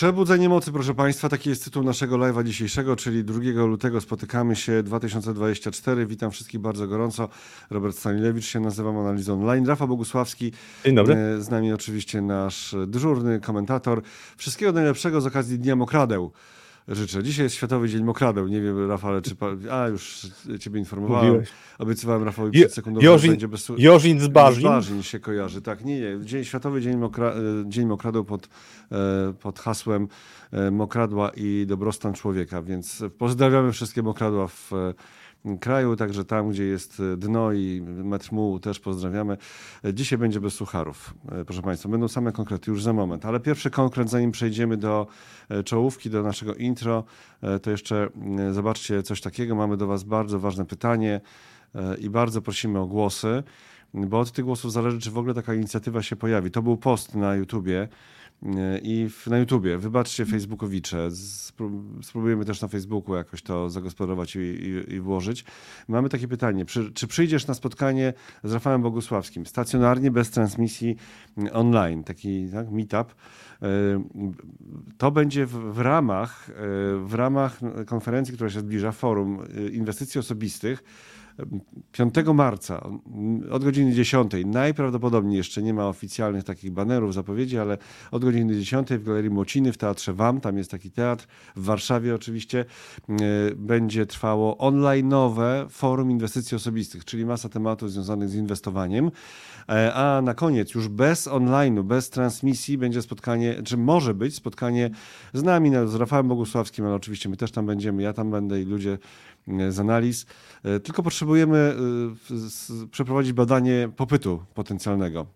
Przebudzenie mocy, proszę Państwa, taki jest tytuł naszego live'a dzisiejszego, czyli 2 lutego spotykamy się 2024. Witam wszystkich bardzo gorąco. Robert Stanilewicz się nazywam, analizą online. Rafa Bogusławski. Dzień dobry. E, Z nami oczywiście nasz dyżurny komentator. Wszystkiego najlepszego z okazji Dnia Mokradeł. Życzę. Dzisiaj jest Światowy Dzień Mokradeł. Nie wiem, Rafale, czy... Pa... A, już Ciebie informowałem. Mówiłeś. Obiecywałem Rafałowi przed sekundą, że Jożin, będzie bez... Jożin z Barzin. Barzin się kojarzy, tak. Nie, nie. Dzień, Światowy Dzień, Mokra, e, Dzień Mokradeł pod, e, pod hasłem e, Mokradła i dobrostan człowieka, więc pozdrawiamy wszystkie mokradła w kraju, także tam, gdzie jest dno i metr mułu też pozdrawiamy. Dzisiaj będzie bez sucharów, e, proszę Państwa. Będą same konkrety już za moment, ale pierwszy konkret, zanim przejdziemy do e, czołówki, do naszego intro, e, to jeszcze zobaczcie coś takiego. Mamy do Was bardzo ważne pytanie i bardzo prosimy o głosy bo od tych głosów zależy, czy w ogóle taka inicjatywa się pojawi. To był post na YouTubie i w, na YouTubie. Wybaczcie Facebookowicze. Spró- Spróbujemy też na Facebooku jakoś to zagospodarować i, i, i włożyć. Mamy takie pytanie. Przy, czy przyjdziesz na spotkanie z Rafałem Bogusławskim stacjonarnie, bez transmisji mm, online, taki tak, meetup? E, To będzie w, w ramach, e, w ramach konferencji, która się zbliża, forum e, inwestycji osobistych. 5 marca od godziny 10. Najprawdopodobniej jeszcze nie ma oficjalnych takich banerów, zapowiedzi, ale od godziny 10 w Galerii Młociny w Teatrze WAM, tam jest taki teatr, w Warszawie oczywiście, e, będzie trwało online'owe forum inwestycji osobistych, czyli masa tematów związanych z inwestowaniem. E, A na koniec, już bez online'u, bez transmisji, będzie spotkanie, czy może być spotkanie z nami, z Rafałem Bogusławskim, ale oczywiście my też tam będziemy, ja tam będę i ludzie z analiz. E, Tylko potrzebujemy e, przeprowadzić badanie popytu potencjalnego.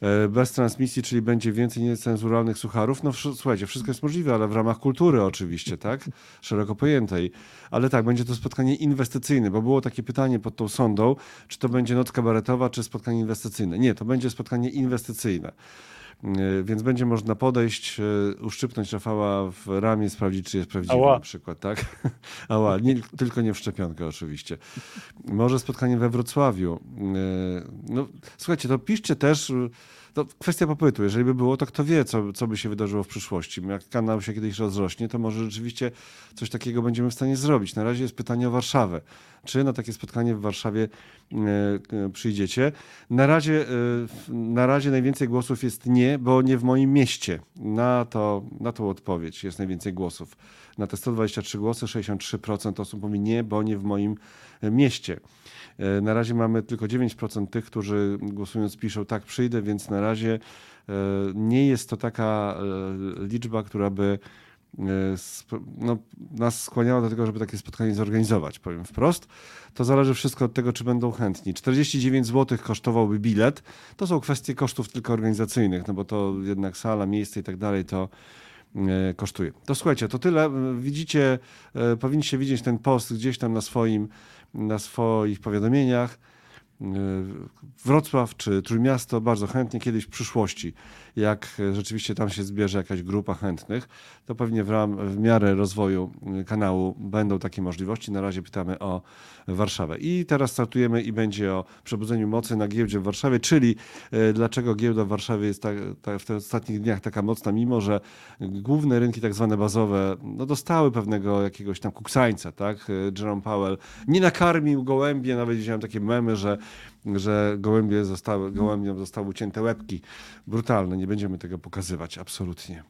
E, Bez transmisji, czyli będzie więcej niecenzuralnych sucharów. No słuchajcie, wszystko jest możliwe, ale w ramach kultury oczywiście, tak? Szeroko pojętej. Ale tak, będzie to spotkanie inwestycyjne, bo było takie pytanie pod tą sondą, czy to będzie noc kabaretowa, czy spotkanie inwestycyjne. Nie, to będzie spotkanie inwestycyjne. E, Więc będzie można podejść, e, uszczypnąć Rafała w ramię, sprawdzić, czy jest prawdziwy Ała. na przykład, tak? Ała, nie, tylko nie w szczepionkę oczywiście. Może spotkanie we Wrocławiu. E, No, słuchajcie, to piszcie też, to kwestia popytu. Jeżeli by było, to kto wie, co, co by się wydarzyło w przyszłości. Jak kanał się kiedyś rozrośnie, to może rzeczywiście coś takiego będziemy w stanie zrobić. Na razie jest pytanie o Warszawę. Czy na takie spotkanie w Warszawie e, e, przyjdziecie? Na razie, e, na razie najwięcej głosów jest nie, bo nie w moim mieście. Na, to, na tą odpowiedź jest najwięcej głosów. Na te 123 głosy 63% osób mówi nie, bo nie w moim mieście. E, Na razie mamy tylko 9% tych, którzy głosując piszą tak, przyjdę, więc na razie e, nie jest to taka e, liczba, która by no, nas skłaniała do tego, żeby takie spotkanie zorganizować, powiem wprost. To zależy wszystko od tego, czy będą chętni. 49 zł kosztowałby bilet. To są kwestie kosztów tylko organizacyjnych, no bo to jednak sala, miejsce i tak dalej to kosztuje. To słuchajcie, to tyle. Widzicie, powinniście widzieć ten post gdzieś tam na swoim, na swoich powiadomieniach. E, Wrocław czy Trójmiasto bardzo chętnie kiedyś w przyszłości, jak rzeczywiście tam się zbierze jakaś grupa chętnych, to pewnie w, ram, w miarę rozwoju e, kanału będą takie możliwości. Na razie pytamy o Warszawę. I teraz startujemy i będzie o przebudzeniu mocy na giełdzie w Warszawie, czyli e, dlaczego giełda w Warszawie jest tak, tak w tych ostatnich dniach taka mocna, mimo że główne rynki tak zwane bazowe no, dostały pewnego jakiegoś tam kuksańca, tak? E, Jerome Powell nie nakarmił gołębie, nawet widziałem takie memy, że, że gołębie zostały, gołębiom zostały ucięte łebki. Brutalne, nie będziemy tego pokazywać, absolutnie.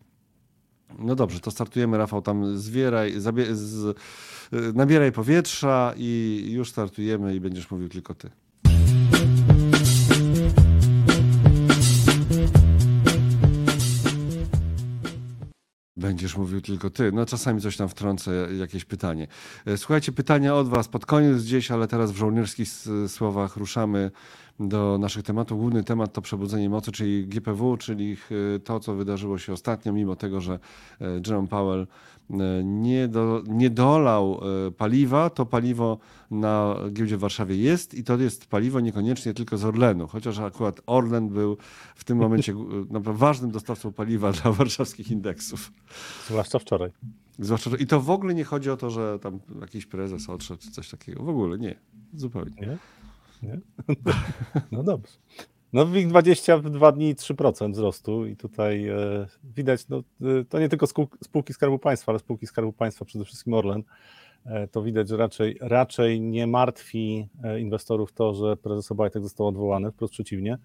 No dobrze, to startujemy, Rafał, tam zwieraj, zabie- z, nabieraj powietrza i już startujemy i będziesz mówił tylko ty. Będziesz mówił tylko ty. No czasami coś tam wtrącę, jakieś pytanie. E, Słuchajcie, pytania od was pod koniec gdzieś, ale teraz w żołnierskich słowach ruszamy do naszych tematów. Główny temat to przebudzenie mocy, czyli GPW, czyli e, to, co wydarzyło się ostatnio, mimo tego, że e, Jerome Powell e, nie, do, nie dolał paliwa, to paliwo na giełdzie w Warszawie jest i to jest paliwo niekoniecznie tylko z Orlenu, chociaż akurat Orlen był w tym momencie naprawdę ważnym dostawcą paliwa dla warszawskich indeksów. Zwłaszcza wczoraj. Zwłaszcza, i to w ogóle nie chodzi o to, że tam jakiś prezes odszedł czy coś takiego. W ogóle nie. Zupełnie. Nie? Nie? No dobrze. No WIG 20 w dni 3% wzrostu i tutaj e, widać, no, e, to nie tylko spółki Skarbu Państwa, ale spółki Skarbu Państwa, przede wszystkim Orlen, e, to widać, że raczej, raczej nie martwi e, inwestorów to, że prezes Obajtek został odwołany, wprost przeciwnie.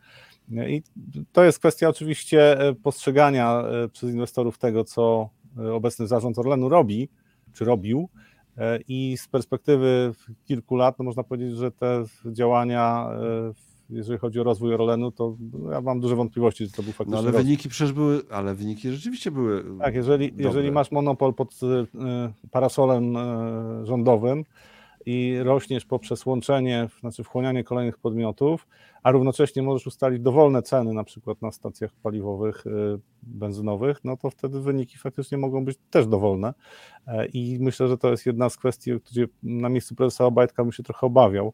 E, I to jest kwestia oczywiście postrzegania przez inwestorów tego, co obecny zarząd Orlenu robi, czy robił, i z perspektywy kilku lat, no można powiedzieć, że te działania jeżeli chodzi o rozwój Orlenu, to ja mam duże wątpliwości, że to był faktycznie. No ale wyniki przecież były, ale wyniki rzeczywiście były. Tak, jeżeli, jeżeli masz monopol pod y, parasolem rządowym i rośniesz poprzez łączenie, znaczy wchłanianie kolejnych podmiotów, a równocześnie możesz ustalić dowolne ceny, na przykład na stacjach paliwowych, y, benzynowych, no to wtedy wyniki faktycznie mogą być też dowolne. E, I myślę, że to jest jedna z kwestii, gdzie na miejscu prezesa Obajtka bym się trochę obawiał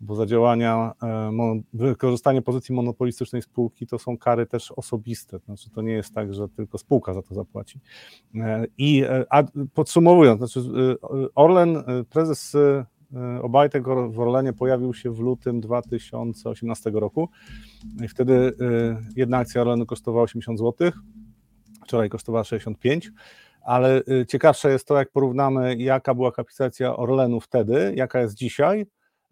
bo za działania, e, wykorzystanie pozycji monopolistycznej spółki to są kary też osobiste, znaczy to nie jest tak, że tylko spółka za to zapłaci. E, I e, a podsumowując, znaczy Orlen, prezes Obajtek w Orlenie pojawił się w lutym 2018 roku. Wtedy jedna akcja Orlenu kosztowała 80 zł, wczoraj kosztowała 65 ale ciekawsze jest to, jak porównamy, jaka była kapitalizacja Orlenu wtedy, jaka jest dzisiaj,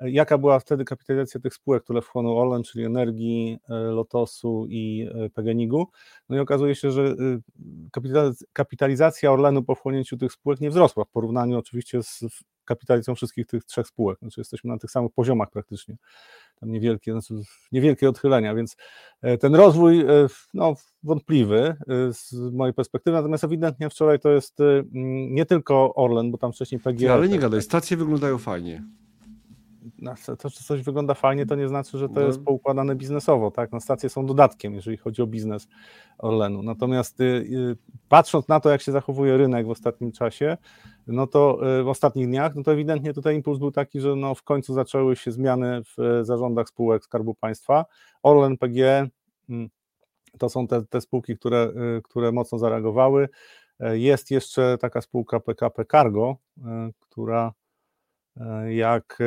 Jaka była wtedy kapitalizacja tych spółek, które wchłonął Orlen, czyli Energii, e, Lotosu i e, PGNiG-u? No i okazuje się, że y, kapitalizacja Orlenu po wchłonięciu tych spółek nie wzrosła w porównaniu oczywiście z kapitalizacją wszystkich tych trzech spółek. Znaczy jesteśmy na tych samych poziomach praktycznie. Tam niewielkie, znaczy niewielkie odchylenia, więc e, ten rozwój no, wątpliwy z mojej perspektywy, natomiast ewidentnie wczoraj to jest nie tylko Orlen, bo tam wcześniej PGE. Ale nie gadaj, stacje wyglądają fajnie to, że coś wygląda fajnie, to nie znaczy, że to no. jest poukładane biznesowo, tak? No, stacje są dodatkiem, jeżeli chodzi o biznes Orlenu. Natomiast y, y, patrząc na to, jak się zachowuje rynek w ostatnim czasie, no to y, w ostatnich dniach, no to ewidentnie tutaj impuls był taki, że no w końcu zaczęły się zmiany w zarządach spółek Skarbu Państwa. Orlen, PG, mm, to są te, te spółki, które, które mocno zareagowały. Jest jeszcze taka spółka PKP Cargo, która jak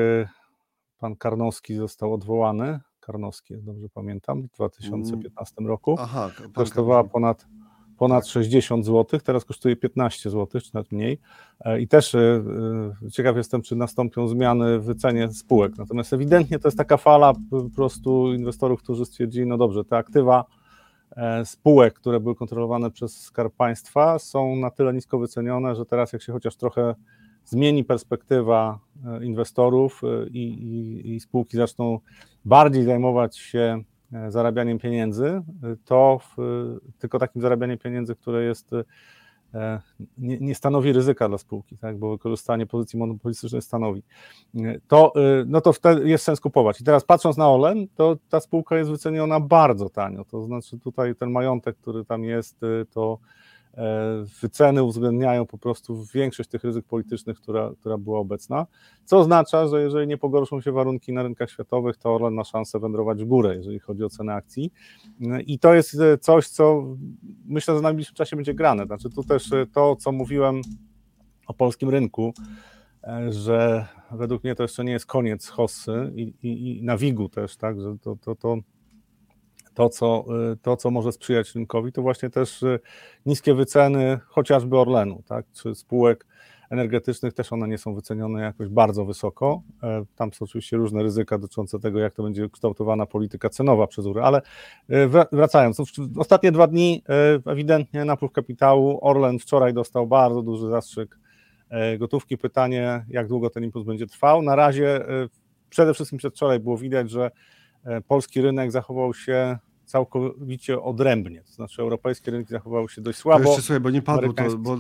pan Karnowski został odwołany. Karnowski, dobrze pamiętam, w 2015 mm. roku. Aha, kosztowała ponad, ponad 60 zł, teraz kosztuje 15 zł, czy nawet mniej. E, I też e, e, ciekaw jestem, czy nastąpią zmiany w wycenie spółek. Natomiast ewidentnie to jest taka fala po prostu inwestorów, którzy stwierdzili, no dobrze, te aktywa spółek, które były kontrolowane przez Skarb Państwa są na tyle nisko wycenione, że teraz jak się chociaż trochę zmieni perspektywa e, inwestorów e, i, i, i spółki zaczną bardziej zajmować się e, zarabianiem pieniędzy, to w, tylko takim zarabianiem pieniędzy, które jest nie, nie, stanowi ryzyka dla spółki, tak, bo wykorzystanie pozycji monopolistycznej stanowi, to, no to wtedy jest sens kupować. I teraz patrząc na Olen, to ta spółka jest wyceniona bardzo tanio, to znaczy tutaj ten majątek, który tam jest, to wyceny uwzględniają po prostu większość tych ryzyk politycznych, która, która była obecna, co oznacza, że jeżeli nie pogorszą się warunki na rynkach światowych, to Orlen ma szansę wędrować w górę, jeżeli chodzi o cenę akcji. I to jest e, coś, co myślę, że w najbliższym czasie będzie grane. Znaczy tu też e, to, co mówiłem o polskim rynku, że według mnie to jeszcze nie jest koniec Hossy i, i, i Nawigu też, tak, że to, to, to to co, y, to, co może sprzyjać rynkowi, to właśnie też y, niskie wyceny chociażby Orlenu, tak, czy spółek energetycznych, też one nie są wycenione jakoś bardzo wysoko. E, tam są oczywiście różne ryzyka dotyczące tego, jak to będzie kształtowana polityka cenowa przez URE, ale y, wracając, ostatnie dwa dni ewidentnie napływ kapitału, Orlen wczoraj dostał bardzo duży zastrzyk e, gotówki. Pytanie, jak długo ten impuls będzie trwał. Na razie przede wszystkim przedwczoraj było widać, że e, polski rynek zachował się całkowicie odrębnie. To znaczy europejskie rynki zachowały się dość słabo. To jeszcze słuchaj, bo nie padło to, bo,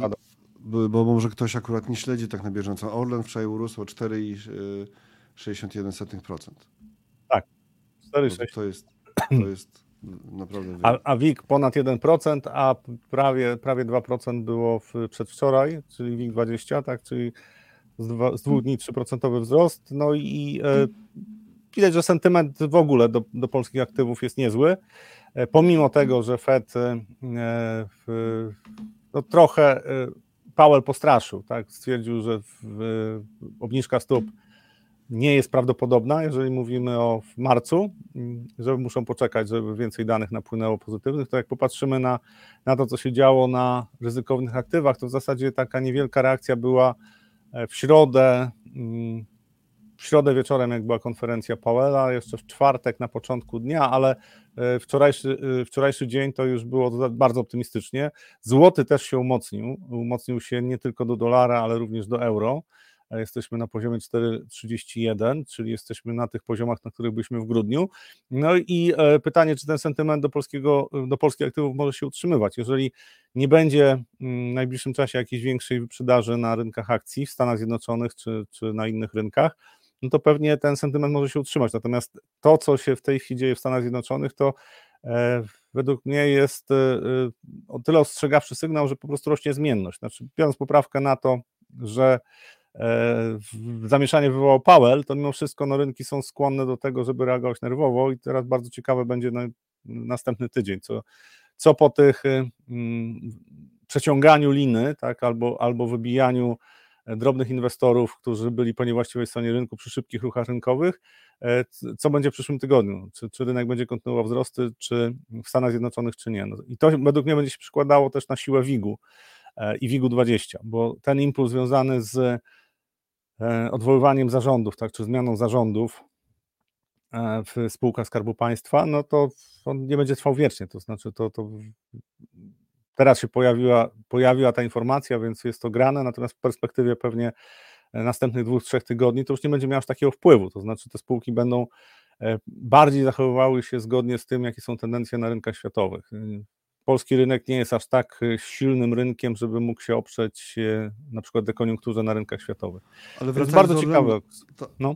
bo, bo, może ktoś akurat nie śledzi tak na bieżąco. Orlen wczoraj urósł o 4,61%. Tak, 4,6%. To jest, to jest naprawdę... A, a WIG ponad 1%, a prawie, prawie 2% było w, przedwczoraj, czyli WIG 20, tak, czyli z, dwa, z dwóch dni 3% wzrost. No i e, widać, że sentyment w ogóle do, do polskich aktywów jest niezły. E, pomimo tego, że Fed e, no trochę e, Powell postraszył, tak? stwierdził, że obniżka stóp nie jest prawdopodobna, jeżeli mówimy o marcu, że muszą poczekać, żeby więcej danych napłynęło pozytywnych, to jak popatrzymy na, na to, co się działo na ryzykownych aktywach, to w zasadzie taka niewielka reakcja była w środę, mm, w środę wieczorem, jak była konferencja Powella, jeszcze w czwartek na początku dnia, ale e, wczorajszy, e, wczorajszy dzień to już było bardzo optymistycznie. Złoty też się umocnił, umocnił się nie tylko do dolara, ale również do euro jesteśmy na poziomie 4,31, czyli jesteśmy na tych poziomach, na których byliśmy w grudniu. No i e, pytanie, czy ten sentyment do, polskiego, do polskich aktywów może się utrzymywać. Jeżeli nie będzie mm, w najbliższym czasie jakiejś większej wyprzedaży na rynkach akcji w Stanach Zjednoczonych czy, czy na innych rynkach, no to pewnie ten sentyment może się utrzymać. Natomiast to, co się w tej chwili dzieje w Stanach Zjednoczonych, to e, według mnie jest e, o tyle ostrzegawczy sygnał, że po prostu rośnie zmienność. Znaczy, biorąc poprawkę na to, że E, zamieszanie wywołał Powell, to mimo wszystko no, rynki są skłonne do tego, żeby reagować nerwowo i teraz bardzo ciekawe będzie na, następny tydzień, co, co po tych mm, przeciąganiu liny, tak, albo, albo wybijaniu drobnych inwestorów, którzy byli po niewłaściwej stronie rynku przy szybkich ruchach rynkowych, e, co będzie w przyszłym tygodniu, czy, czy rynek będzie kontynuował wzrosty, czy w Stanach Zjednoczonych, czy nie. No, I to według mnie będzie się przykładało też na siłę WIG-u e, i WIG-u 20, bo ten impuls związany z E, odwoływaniem zarządów, tak, czy zmianą zarządów w spółkach Skarbu Państwa, no to on nie będzie trwał wiecznie. To znaczy, to, to teraz się pojawiła, pojawiła ta informacja, więc jest to grane, natomiast w perspektywie pewnie następnych dwóch, trzech tygodni to już nie będzie miało aż takiego wpływu. To znaczy, te spółki będą e, bardziej zachowywały się zgodnie z tym, jakie są tendencje na rynkach światowych polski rynek nie jest aż tak silnym rynkiem, żeby mógł się oprzeć na przykład dekoniunkturze na rynkach światowych. Ale to jest bardzo ciekawe. No.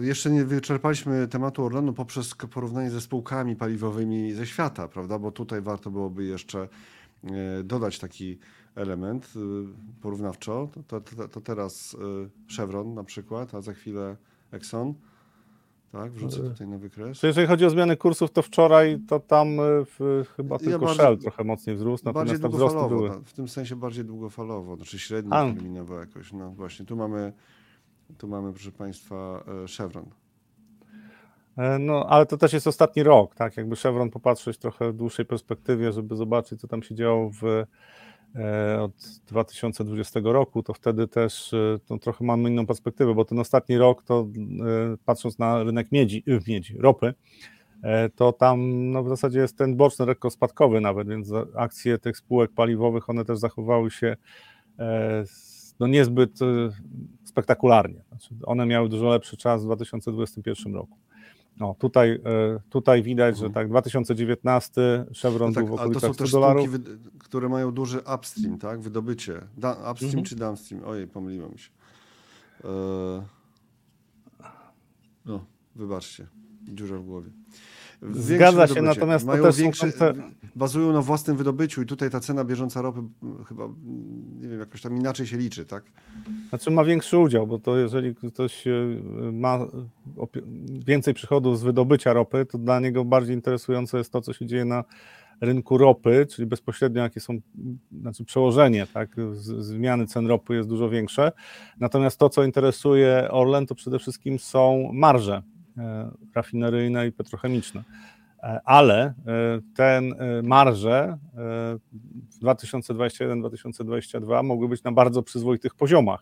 Jeszcze nie wyczerpaliśmy tematu Orlenu poprzez porównanie ze spółkami paliwowymi ze świata, prawda? Bo tutaj warto byłoby jeszcze e, dodać taki element y, porównawczo. To, to, to teraz y, Chevron na przykład, a za chwilę Exxon tak, wrzucę e, tutaj na wykres. To jeżeli chodzi o zmiany kursów, to wczoraj to tam e, w, chyba tylko ja Shell trochę mocniej wzrósł, natomiast bardziej wzrosty były. W tym sensie bardziej długofalowo, znaczy średnio terminowo jakoś. No właśnie, tu mamy, tu mamy proszę Państwa e, Chevron. No, ale to też jest ostatni rok, tak? Jakby Chevron popatrzeć trochę w dłuższej perspektywie, żeby zobaczyć, co tam się działo w E, od 2020 roku, to wtedy też e, trochę mamy inną perspektywę, bo ten ostatni rok, to e, patrząc na rynek miedzi, miedzi ropy, to tam no, w zasadzie jest ten boczny lekko spadkowy nawet, więc akcje tych spółek paliwowych, one też zachowały się no, niezbyt spektakularnie. Znaczy, one miały dużo lepszy czas w 2021 roku. No, tutaj, e, tutaj widać, że mhm. tak, 2019 Chevron no tak, był w okolicach 100 dolarów. Spółki, które mają duży upstream, tak, wydobycie. Da, upstream mhm. czy downstream? Ojej, pomyliłem się. E... No, wybaczcie, dziura w głowie. Zgadza się, natomiast mają to też większe, te... bazują na własnym wydobyciu i tutaj ta cena bieżąca ropy chyba, nie wiem, jakoś tam inaczej się liczy, tak? Znaczy ma większy udział, bo to jeżeli ktoś e, ma więcej przychodów z wydobycia ropy, to dla niego bardziej interesujące jest to, co się dzieje na rynku ropy, czyli bezpośrednio jakie są, znaczy przełożenie, tak, zmiany cen ropy jest dużo większe. Natomiast to, co interesuje Orlen, to przede wszystkim są marże E, rafineryjne i petrochemiczne. E, ale e, ten marże w 2021-2022 mogły być na bardzo przyzwoitych poziomach.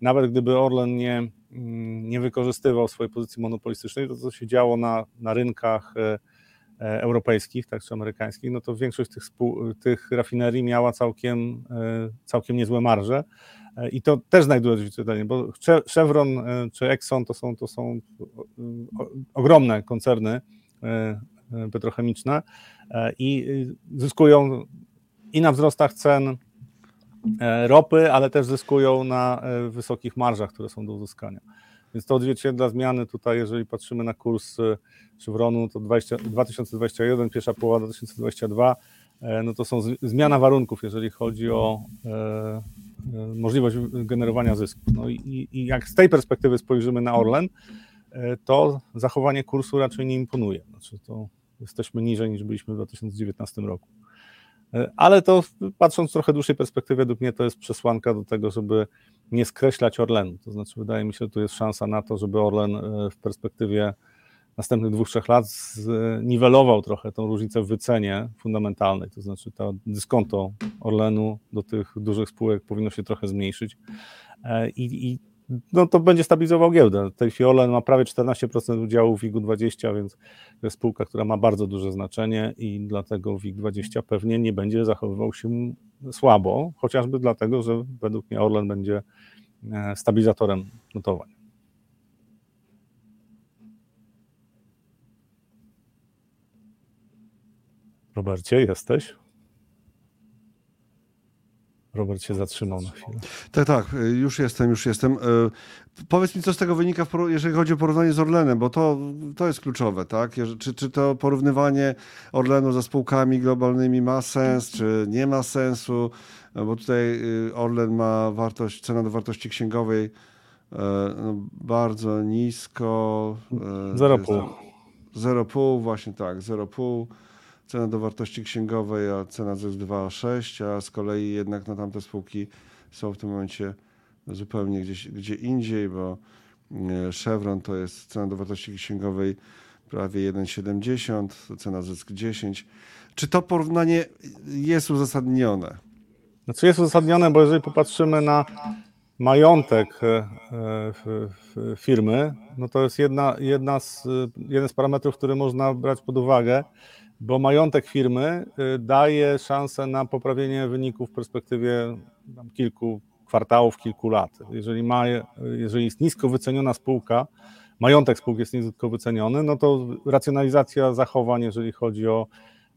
Nawet gdyby Orlen nie, mm, nie wykorzystywał swojej pozycji monopolistycznej, to co się działo na, na rynkach europejskich, tak czy amerykańskich, no to większość tych, spół, tych rafinerii miała całkiem, całkiem niezłe marże, i to też znajduje odzwierciedlenie, bo Chevron e, czy Exxon to są, to są ogromne koncerny e, e, petrochemiczne i zyskują i na wzrostach cen ropy, ale też zyskują na wysokich marżach, które są do uzyskania. Więc to odzwierciedla zmiany tutaj, jeżeli patrzymy na kurs Chevronu, to 20, 2021, pierwsza połowa 2022, no to są zmiana warunków, jeżeli chodzi o E, możliwość generowania zysków. No i, i jak z tej perspektywy spojrzymy na Orlen, e, to zachowanie kursu raczej nie imponuje. Znaczy to jesteśmy niżej niż byliśmy w 2019 roku. Ale to patrząc trochę dłuższej perspektywie, według mnie to jest przesłanka do tego, żeby nie skreślać Orlenu. To znaczy, wydaje mi się, że tu jest szansa na to, żeby Orlen w perspektywie następnych dwóch, trzech lat zniwelował trochę tą różnicę w wycenie fundamentalnej, to znaczy to dyskonto Orlenu do tych dużych spółek powinno się trochę zmniejszyć e, i, i no to będzie stabilizował giełdę. Tej Orlen ma prawie 14% udziału w WIG-20, więc to jest spółka, która ma bardzo duże znaczenie i dlatego WIG-20 pewnie nie będzie zachowywał się słabo, chociażby dlatego, że według mnie Orlen będzie e, stabilizatorem notowań. Robercie, jesteś? Robert się zatrzymał na chwilę. Tak, tak, już jestem, już jestem. E, powiedz mi, co z tego wynika, jeżeli chodzi o porównanie z Orlenem, bo to, to jest kluczowe, tak? Czy, czy to porównywanie Orlenu ze spółkami globalnymi ma sens, czy nie ma sensu? E, bo tutaj y, Orlen ma wartość, cena do wartości księgowej no, bardzo nisko. 0,5. 0,5, właśnie tak, 0,5 cena do wartości księgowej, a cena jest 2,6, a z kolei jednak na tamte spółki są w tym momencie zupełnie gdzieś, gdzie indziej, bo e, Chevron to jest cena do wartości księgowej prawie 1,70, cena zysk 10. Czy to porównanie jest uzasadnione? Znaczy jest uzasadnione, bo jeżeli popatrzymy na majątek e, e, firmy, no to jest jedna, jedna z, jeden z parametrów, który można brać pod uwagę bo majątek firmy y, daje szansę na poprawienie wyników w perspektywie kilku kwartałów, kilku lat. Jeżeli, ma, jeżeli jest nisko wyceniona spółka, majątek spółki jest nisko wyceniony, no to racjonalizacja zachowań, jeżeli chodzi o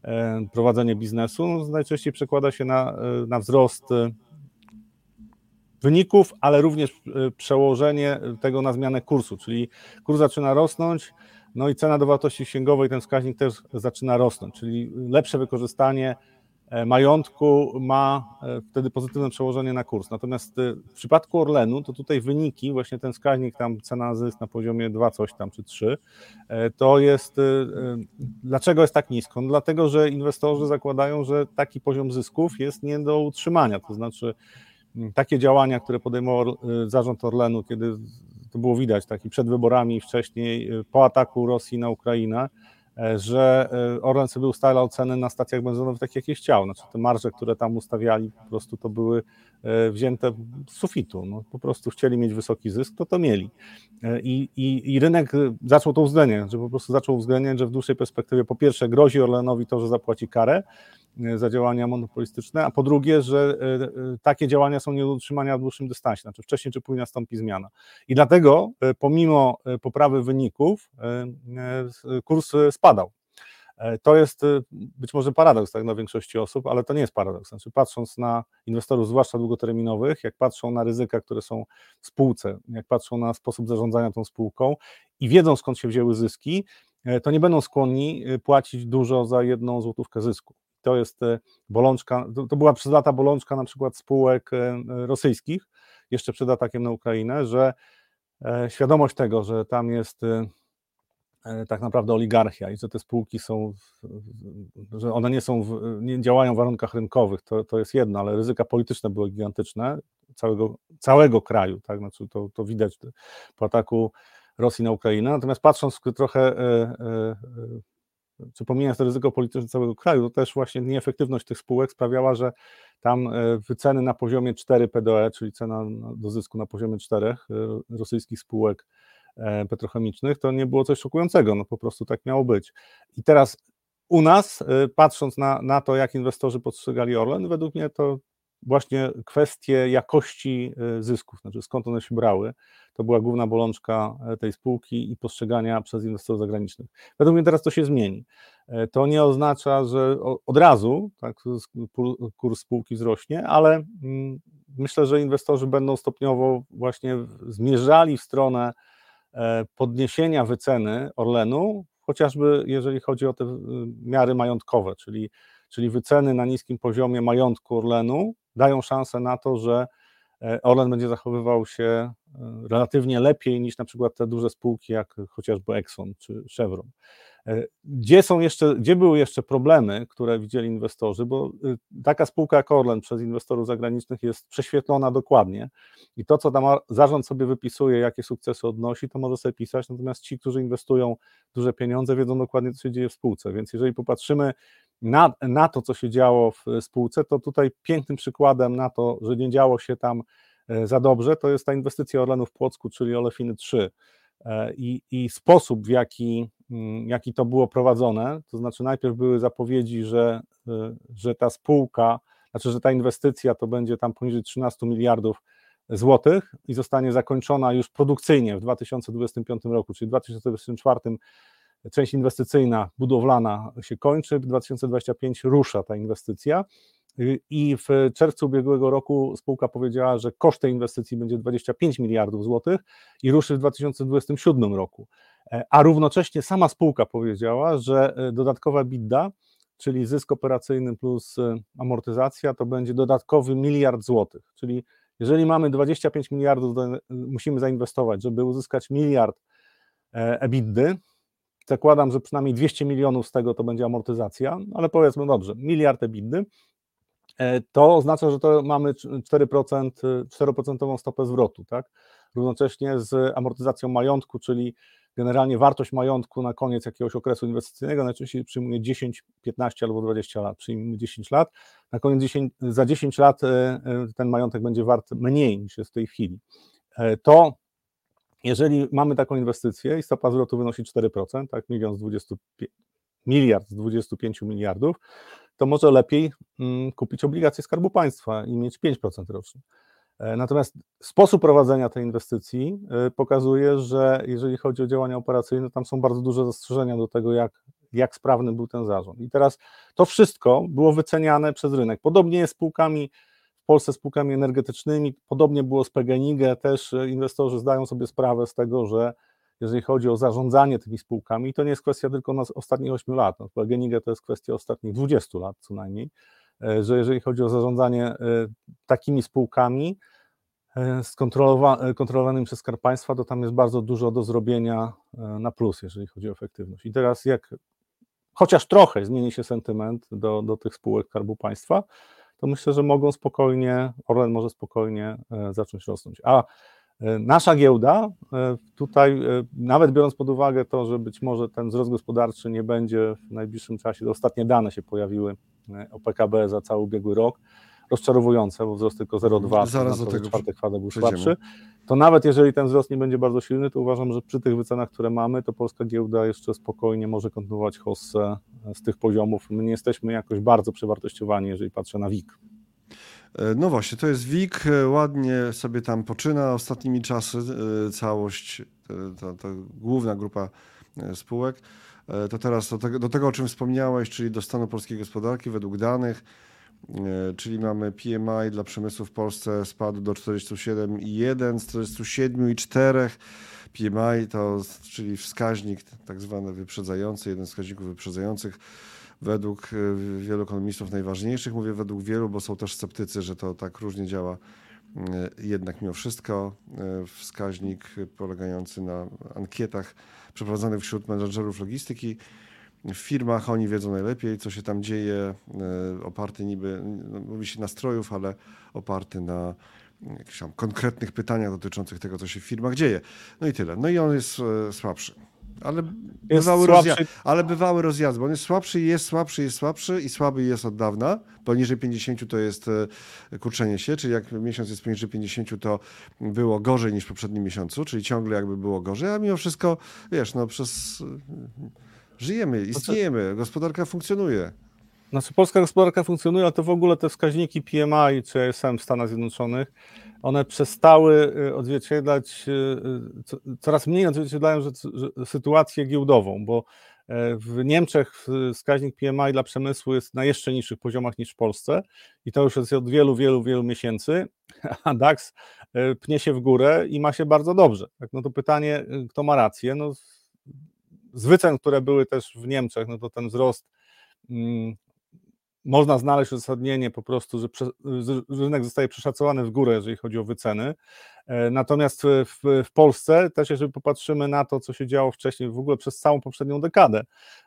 e, prowadzenie biznesu, no najczęściej przekłada się na, e, na wzrost e, wyników, ale również przełożenie tego na zmianę kursu, czyli kurs zaczyna rosnąć, no i cena do wartości księgowej, ten wskaźnik też zaczyna rosnąć, czyli lepsze wykorzystanie e, majątku ma e, wtedy pozytywne przełożenie na kurs. Natomiast e, w przypadku Orlenu, to tutaj wyniki, właśnie ten wskaźnik tam cena zysk na poziomie 2 coś tam czy 3, to jest, dlaczego jest tak nisko? No dlatego, że inwestorzy zakładają, że taki poziom zysków jest nie do utrzymania, to znaczy takie działania, które podejmował zarząd Orlenu, kiedy to było widać taki przed wyborami wcześniej, y, po ataku Rosji na Ukrainę, e, że e, Orlen sobie ustalał ceny na stacjach benzynowych takie, jakie chciał. Znaczy te marże, które tam ustawiali, po prostu to były wzięte z sufitu. No, po prostu chcieli mieć wysoki zysk, to to mieli. I, i, I rynek zaczął to uwzględniać, że po prostu zaczął uwzględniać, że w dłuższej perspektywie po pierwsze grozi Orlenowi to, że zapłaci karę, E, za działania monopolistyczne, a po drugie, że e, e, takie działania są nie do utrzymania w dłuższym dystansie, znaczy wcześniej czy później nastąpi zmiana. I dlatego pomimo poprawy wyników kurs spadał. To jest być może paradoks tak, dla większości osób, ale to nie jest paradoks. Znaczy, patrząc na inwestorów, zwłaszcza długoterminowych, jak patrzą na ryzyka, które są w spółce, jak patrzą na sposób zarządzania tą spółką i wiedzą skąd się wzięły zyski, to nie będą skłonni płacić dużo za jedną złotówkę zysku to jest e, bolączka, to była przez lata bolączka na przykład spółek e, rosyjskich, jeszcze przed atakiem na Ukrainę, że e, świadomość tego, że tam jest tak naprawdę oligarchia i że te spółki są, że one nie są, nie działają w warunkach rynkowych, to, to jest jedno, ale ryzyka polityczne były gigantyczne całego, całego kraju, tak, znaczy to, to widać po ataku Rosji na Ukrainę, natomiast patrząc trochę czy pomijając to ryzyko polityczne całego kraju, to też właśnie nieefektywność tych spółek sprawiała, że tam e, wyceny na poziomie 4 PDE, czyli cena do zysku na poziomie 4 e, rosyjskich spółek e, petrochemicznych, to nie było coś szokującego, no po prostu tak miało być. I teraz u nas, patrząc na, na to, jak inwestorzy postrzegali Orlen, według mnie to właśnie kwestie jakości zysków, znaczy skąd one się brały, to była główna bolączka e, tej spółki i postrzegania przez inwestorów zagranicznych. Według mnie teraz to się zmieni. E, to nie oznacza, że od razu tak, kurs spółki wzrośnie, ale mm, myślę, że inwestorzy będą stopniowo właśnie zmierzali w stronę e, podniesienia wyceny Orlenu, chociażby jeżeli chodzi o te miary majątkowe, czyli, czyli wyceny na niskim poziomie majątku Orlenu dają szansę na to, że Orlen będzie zachowywał się relatywnie lepiej niż na przykład te duże spółki jak chociażby Exxon czy Chevron. E, gdzie są jeszcze, gdzie były jeszcze problemy, które widzieli inwestorzy, bo y, taka spółka jak Orlen przez inwestorów zagranicznych jest prześwietlona dokładnie i to, co tam zarząd sobie wypisuje, jakie sukcesy odnosi, to może sobie pisać, natomiast ci, którzy inwestują duże pieniądze, wiedzą dokładnie, co się dzieje w spółce, więc jeżeli popatrzymy na, na to, co się działo w spółce, to tutaj pięknym przykładem na to, że nie działo się tam e, za dobrze, to jest ta inwestycja Orlenu w Płocku, czyli Olefiny 3 e, i, i sposób, w jaki Mm, jaki to było prowadzone. To znaczy, najpierw były zapowiedzi, że, że ta spółka, znaczy, że ta inwestycja to będzie tam poniżej 13 miliardów złotych i zostanie zakończona już produkcyjnie w 2025 roku, czyli w 2024 część inwestycyjna, budowlana się kończy, w 2025 rusza ta inwestycja. I w czerwcu ubiegłego roku spółka powiedziała, że koszt tej inwestycji będzie 25 miliardów złotych i ruszy w 2027 roku. E, a równocześnie sama spółka powiedziała, że e, dodatkowa bidda, czyli zysk operacyjny plus e, amortyzacja, to będzie dodatkowy miliard złotych. Czyli jeżeli mamy 25 miliardów, musimy zainwestować, żeby uzyskać miliard EBITDA, zakładam, że przynajmniej 200 milionów z tego to będzie amortyzacja, ale powiedzmy dobrze, miliard EBITDA, to oznacza, że to mamy 4%, 4% stopę zwrotu, tak? Równocześnie z amortyzacją majątku, czyli generalnie wartość majątku na koniec jakiegoś okresu inwestycyjnego najczęściej przyjmuje 10, 15 albo 20 lat, przyjmuje 10 lat, na koniec 10, za 10 lat e, e, ten majątek będzie wart mniej niż jest w tej chwili. E, to jeżeli mamy taką inwestycję i stopa zwrotu wynosi 4%, tak, milion z 25, miliard z 25 miliardów, to może lepiej mm, kupić obligacje Skarbu Państwa i mieć 5% rocznie. E, natomiast sposób prowadzenia tej inwestycji e, pokazuje, że jeżeli chodzi o działania operacyjne, tam są bardzo duże zastrzeżenia do tego, jak, jak sprawny był ten zarząd. I teraz to wszystko było wyceniane przez rynek. Podobnie jest spółkami w Polsce spółkami energetycznymi, podobnie było z PGNiG, też inwestorzy zdają sobie sprawę z tego, że jeżeli chodzi o zarządzanie tymi spółkami, to nie jest kwestia tylko na ostatnich 8 lat. No, PGNiG to jest kwestia ostatnich 20 lat co najmniej E, że jeżeli chodzi o zarządzanie e, takimi spółkami e, kontrolowanymi przez Skarb Państwa, to tam jest bardzo dużo do zrobienia na plus, jeżeli chodzi o efektywność. I teraz jak chociaż trochę zmieni się sentyment do, do tych spółek Skarbu Państwa, to myślę, że mogą spokojnie, Orlen może spokojnie zacząć rosnąć. A nasza giełda, tutaj nawet biorąc pod uwagę to, że być może ten wzrost gospodarczy nie będzie w najbliższym czasie, ostatnie dane się pojawiły o PKB za cały ubiegły rok, rozczarowujące, bo wzrost tylko 0,2, zaraz do tego czwarty kwadrat był słabszy, to nawet jeżeli ten wzrost nie będzie bardzo silny, to uważam, że przy tych wycenach, które mamy, to polska giełda jeszcze spokojnie może kontynuować hossę z tych poziomów. My nie jesteśmy jakoś bardzo przewartościowani, jeżeli patrzę na WIG. E, no właśnie, to jest WIG, e, ładnie sobie tam poczyna ostatnimi czasy, e, całość, ta, ta główna grupa spółek. E, to teraz do tego, do tego, o czym wspomniałeś, czyli do stanu polskiej gospodarki według danych, e, czyli mamy PMI dla przemysłu w Polsce spadł do 47,1 z 47,4. PMI to, czyli wskaźnik tak zwany wyprzedzający, jeden z wskaźników wyprzedzających według e, wielu ekonomistów najważniejszych. Mówię według wielu, bo są też sceptycy, że to tak różnie działa. Jednak mimo wszystko wskaźnik polegający na ankietach przeprowadzanych wśród menedżerów logistyki. W firmach oni wiedzą najlepiej, co się tam dzieje, e, oparty niby, no, mówi się nastrojów, ale oparty na jakichś tam konkretnych pytaniach dotyczących tego, co się w firmach dzieje. No i tyle. No i on jest e, słabszy. Ale bywały, rozja- ale bywały rozjazdy, bo on jest słabszy, jest słabszy, jest słabszy i słaby jest od dawna. Poniżej 50 to jest e, kurczenie się, czyli jak miesiąc jest poniżej 50, to było gorzej niż w poprzednim miesiącu, czyli ciągle jakby było gorzej, a mimo wszystko, wiesz, no przez... Żyjemy, istniejemy, gospodarka funkcjonuje. Znaczy polska gospodarka funkcjonuje, a to w ogóle te wskaźniki PMI czy ASM w Stanach Zjednoczonych, one przestały y, odzwierciedlać, y, y, coraz mniej odzwierciedlają sytuację giełdową, bo e, w Niemczech wskaźnik PMI dla przemysłu jest na jeszcze niższych poziomach niż w Polsce i to już jest od wielu, wielu, wielu miesięcy, a DAX e, pnie się w górę i ma się bardzo dobrze. Tak, no to pytanie, kto ma rację? No, z wycen, które były też w Niemczech, no to ten wzrost mm, można znaleźć uzasadnienie po prostu, że, rynek zostaje przeszacowany w górę, jeżeli chodzi o wyceny. E, natomiast w, w, Polsce, też jeżeli popatrzymy na to, co się działo wcześniej, w ogóle przez całą poprzednią dekadę,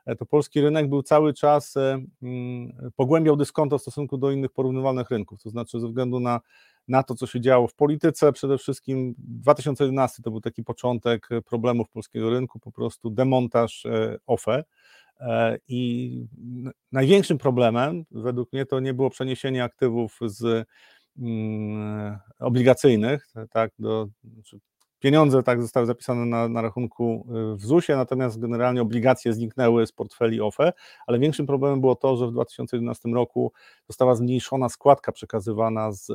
e, to polski rynek był cały czas, mm, pogłębiał dyskonto w stosunku do innych porównywalnych rynków. To znaczy, ze względu na, na to, co się działo w polityce, przede wszystkim 2011 to był taki początek problemów polskiego rynku, po prostu demontaż OFE E, I największym problemem, według mnie, to nie było przeniesienie aktywów z mm, obligacyjnych, tak, do, znaczy Pieniądze tak zostały zapisane na, na rachunku y, w ZUS-ie, natomiast generalnie obligacje zniknęły z portfeli OFE, ale większym problemem było to, że w 2011 roku została zmniejszona składka przekazywana z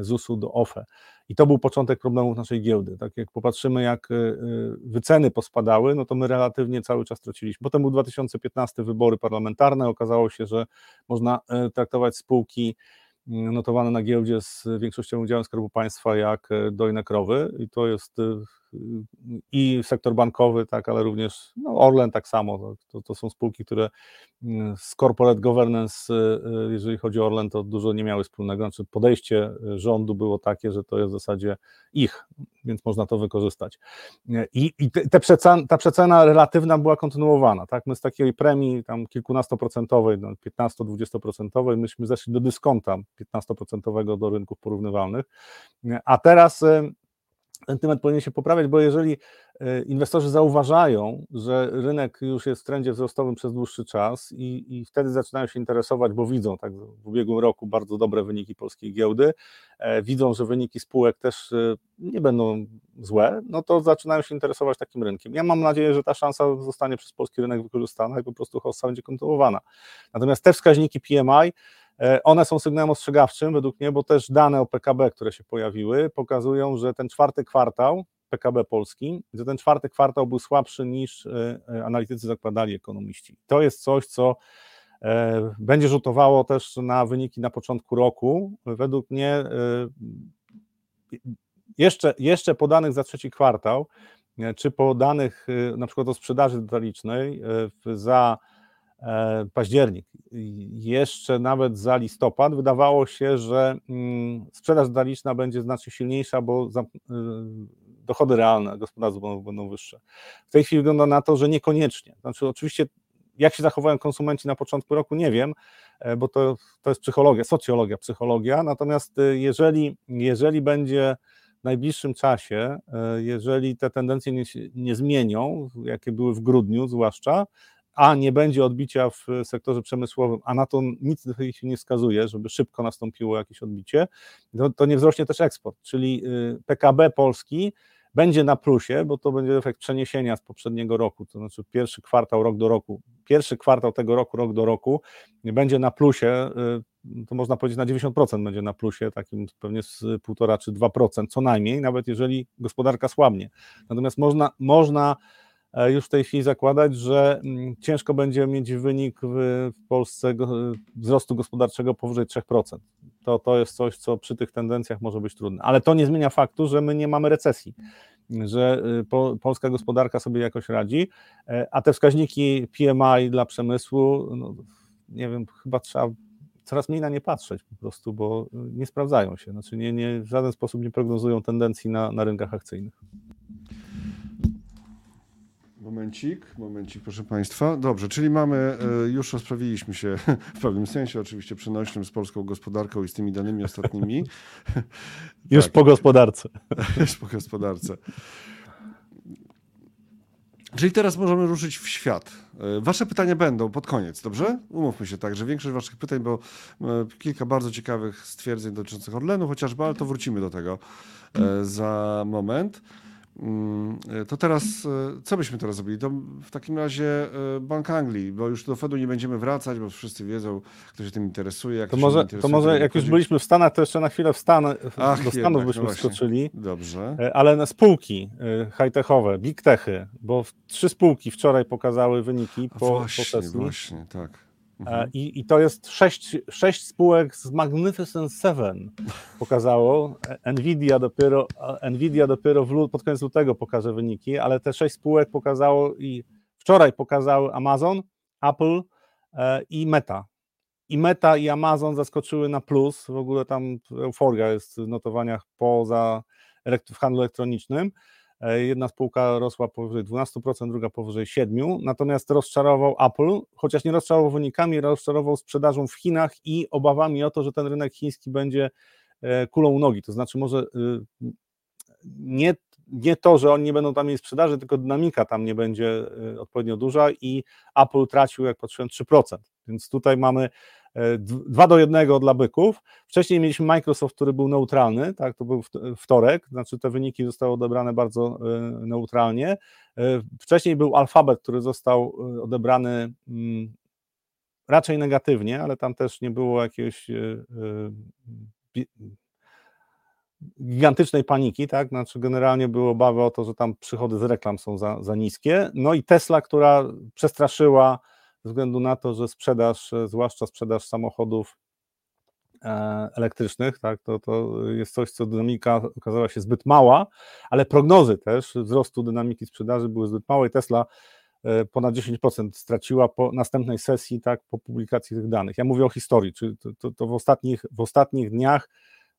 ZUS-u do OFE. I to był początek problemów naszej giełdy. Tak jak popatrzymy, jak y, y, wyceny pospadały, no to my relatywnie cały czas traciliśmy. Potem był 2015 wybory parlamentarne, okazało się, że można traktować spółki notowane na giełdzie z większością udziałem Skarbu Państwa jak e, dojne krowy i to jest e, i sektor bankowy, tak, ale również no Orlen tak samo. To, to są spółki, które mm, z corporate governance, e, jeżeli chodzi o Orlen, to dużo nie miały wspólnego. Znaczy podejście rządu było takie, że to jest w zasadzie ich, więc można to wykorzystać. I, i te przecen, ta przecena relatywna była kontynuowana. Tak? My z takiej premii tam kilkunastoprocentowej, no 15-20%, myśmy zeszli do dyskonta 15% do rynków porównywalnych, a teraz sentyment powinien się poprawiać, bo jeżeli e, inwestorzy zauważają, że rynek już jest w trendzie wzrostowym przez dłuższy czas i, i wtedy zaczynają się interesować, bo widzą tak w ubiegłym roku bardzo dobre wyniki polskiej giełdy, e, widzą, że wyniki spółek też e, nie będą złe, no to zaczynają się interesować takim rynkiem. Ja mam nadzieję, że ta szansa zostanie przez polski rynek wykorzystana i po prostu hossa będzie kontynuowana. Natomiast te wskaźniki PMI one są sygnałem ostrzegawczym według mnie, bo też dane o PKB, które się pojawiły, pokazują, że ten czwarty kwartał PKB Polski, że ten czwarty kwartał był słabszy niż e, e, analitycy zakładali ekonomiści. To jest coś, co będzie rzutowało też na wyniki na początku roku. Według mnie jeszcze, jeszcze po danych za trzeci kwartał, czy po danych na przykład o sprzedaży detalicznej za E, październik, jeszcze nawet za listopad, wydawało się, że mm, sprzedaż detaliczna będzie znacznie silniejsza, bo y, dochody realne gospodarstw będą, będą wyższe. W tej chwili wygląda na to, że niekoniecznie. Znaczy, oczywiście, jak się zachowają konsumenci na początku roku, nie wiem, e, bo to, to jest psychologia, socjologia, psychologia. Natomiast y, jeżeli, jeżeli będzie w najbliższym czasie, e, jeżeli te tendencje nie, nie zmienią, jakie były w grudniu zwłaszcza, a nie będzie odbicia w sektorze przemysłowym, a na to nic się nie wskazuje, żeby szybko nastąpiło jakieś odbicie, to, to nie wzrośnie też eksport, czyli y, PKB Polski będzie na plusie, bo to będzie efekt przeniesienia z poprzedniego roku, to znaczy pierwszy kwartał rok do roku, pierwszy kwartał tego roku, rok do roku będzie na plusie, y, to można powiedzieć na 90% będzie na plusie, takim pewnie z 1,5 czy 2% co najmniej, nawet jeżeli gospodarka słabnie. Natomiast można, można już w tej chwili zakładać, że mm, ciężko będzie mieć wynik w Polsce wzrostu gospodarczego powyżej 3%. To, to jest coś, co przy tych tendencjach może być trudne. Ale to nie zmienia faktu, że my nie mamy recesji, że y, po, polska gospodarka sobie jakoś radzi, e, a te wskaźniki PMI dla przemysłu, no, nie wiem, chyba trzeba coraz mniej na nie patrzeć po prostu, bo nie sprawdzają się. Znaczy nie, nie, w żaden sposób nie prognozują tendencji na, na rynkach akcyjnych. Momencik, momencik, proszę Państwa. Dobrze, czyli mamy, e, już rozprawiliśmy się w pewnym sensie, oczywiście przenośnym z polską gospodarką i z tymi danymi ostatnimi. Już tak. po gospodarce. Już po gospodarce. Czyli teraz możemy ruszyć w świat. E, wasze pytania będą pod koniec, dobrze? Umówmy się tak, że większość waszych pytań, bo e, kilka bardzo ciekawych stwierdzeń dotyczących Orlenu chociażby, ale to wrócimy do tego za moment. Mm, to teraz, e, co byśmy teraz zrobili? To w takim razie e, Bank Anglii, bo już do Fedu nie będziemy wracać, bo wszyscy wiedzą, kto się tym interesuje. Jak to, może, interesuje, to może jak już byliśmy w Stanach, to jeszcze na chwilę w Stan, Ach, do Stanów jednak, byśmy no wskoczyli. Dobrze. E, ale na spółki high-techowe, big techy, bo trzy spółki wczoraj pokazały wyniki po, właśnie, po sesji. Właśnie, tak. Mhm. I, I to jest sześć, sześć spółek z Magnificent Seven pokazało. Nvidia dopiero, Nvidia dopiero w, pod koniec lutego pokaże wyniki, ale te sześć spółek pokazało i wczoraj pokazały Amazon, Apple e, i Meta. i Meta i Amazon zaskoczyły na plus, w ogóle tam euforia jest w notowaniach poza w handlu elektronicznym. E, jedna spółka rosła powyżej 12%, druga powyżej 7%, natomiast rozczarował Apple, chociaż nie rozczarował wynikami, rozczarował sprzedażą w Chinach i obawami o to, że ten rynek chiński będzie e, kulą u nogi, to znaczy może y, nie, nie to, że oni nie będą tam mieli sprzedaży, tylko dynamika tam nie będzie y, odpowiednio duża i Apple tracił, jak patrzyłem, 3%, więc tutaj mamy 2 e, do 1 dla byków. Wcześniej mieliśmy Microsoft, który był neutralny, tak, to był wtorek, znaczy te wyniki zostały odebrane bardzo e, neutralnie. E, wcześniej był Alphabet, który został odebrany mm, raczej negatywnie, ale tam też nie było jakiejś gigantycznej paniki, tak? Znaczy generalnie były obawy o to, że tam przychody z reklam są za, za niskie. No i Tesla, która przestraszyła ze względu na to, że sprzedaż, zwłaszcza sprzedaż samochodów e, elektrycznych, tak, to, to jest coś, co dynamika okazała się zbyt mała, ale prognozy też wzrostu dynamiki sprzedaży były zbyt małe i Tesla e, ponad 10% straciła po następnej sesji, tak, po publikacji tych danych. Ja mówię o historii, czyli to, to, to w, ostatnich, w ostatnich dniach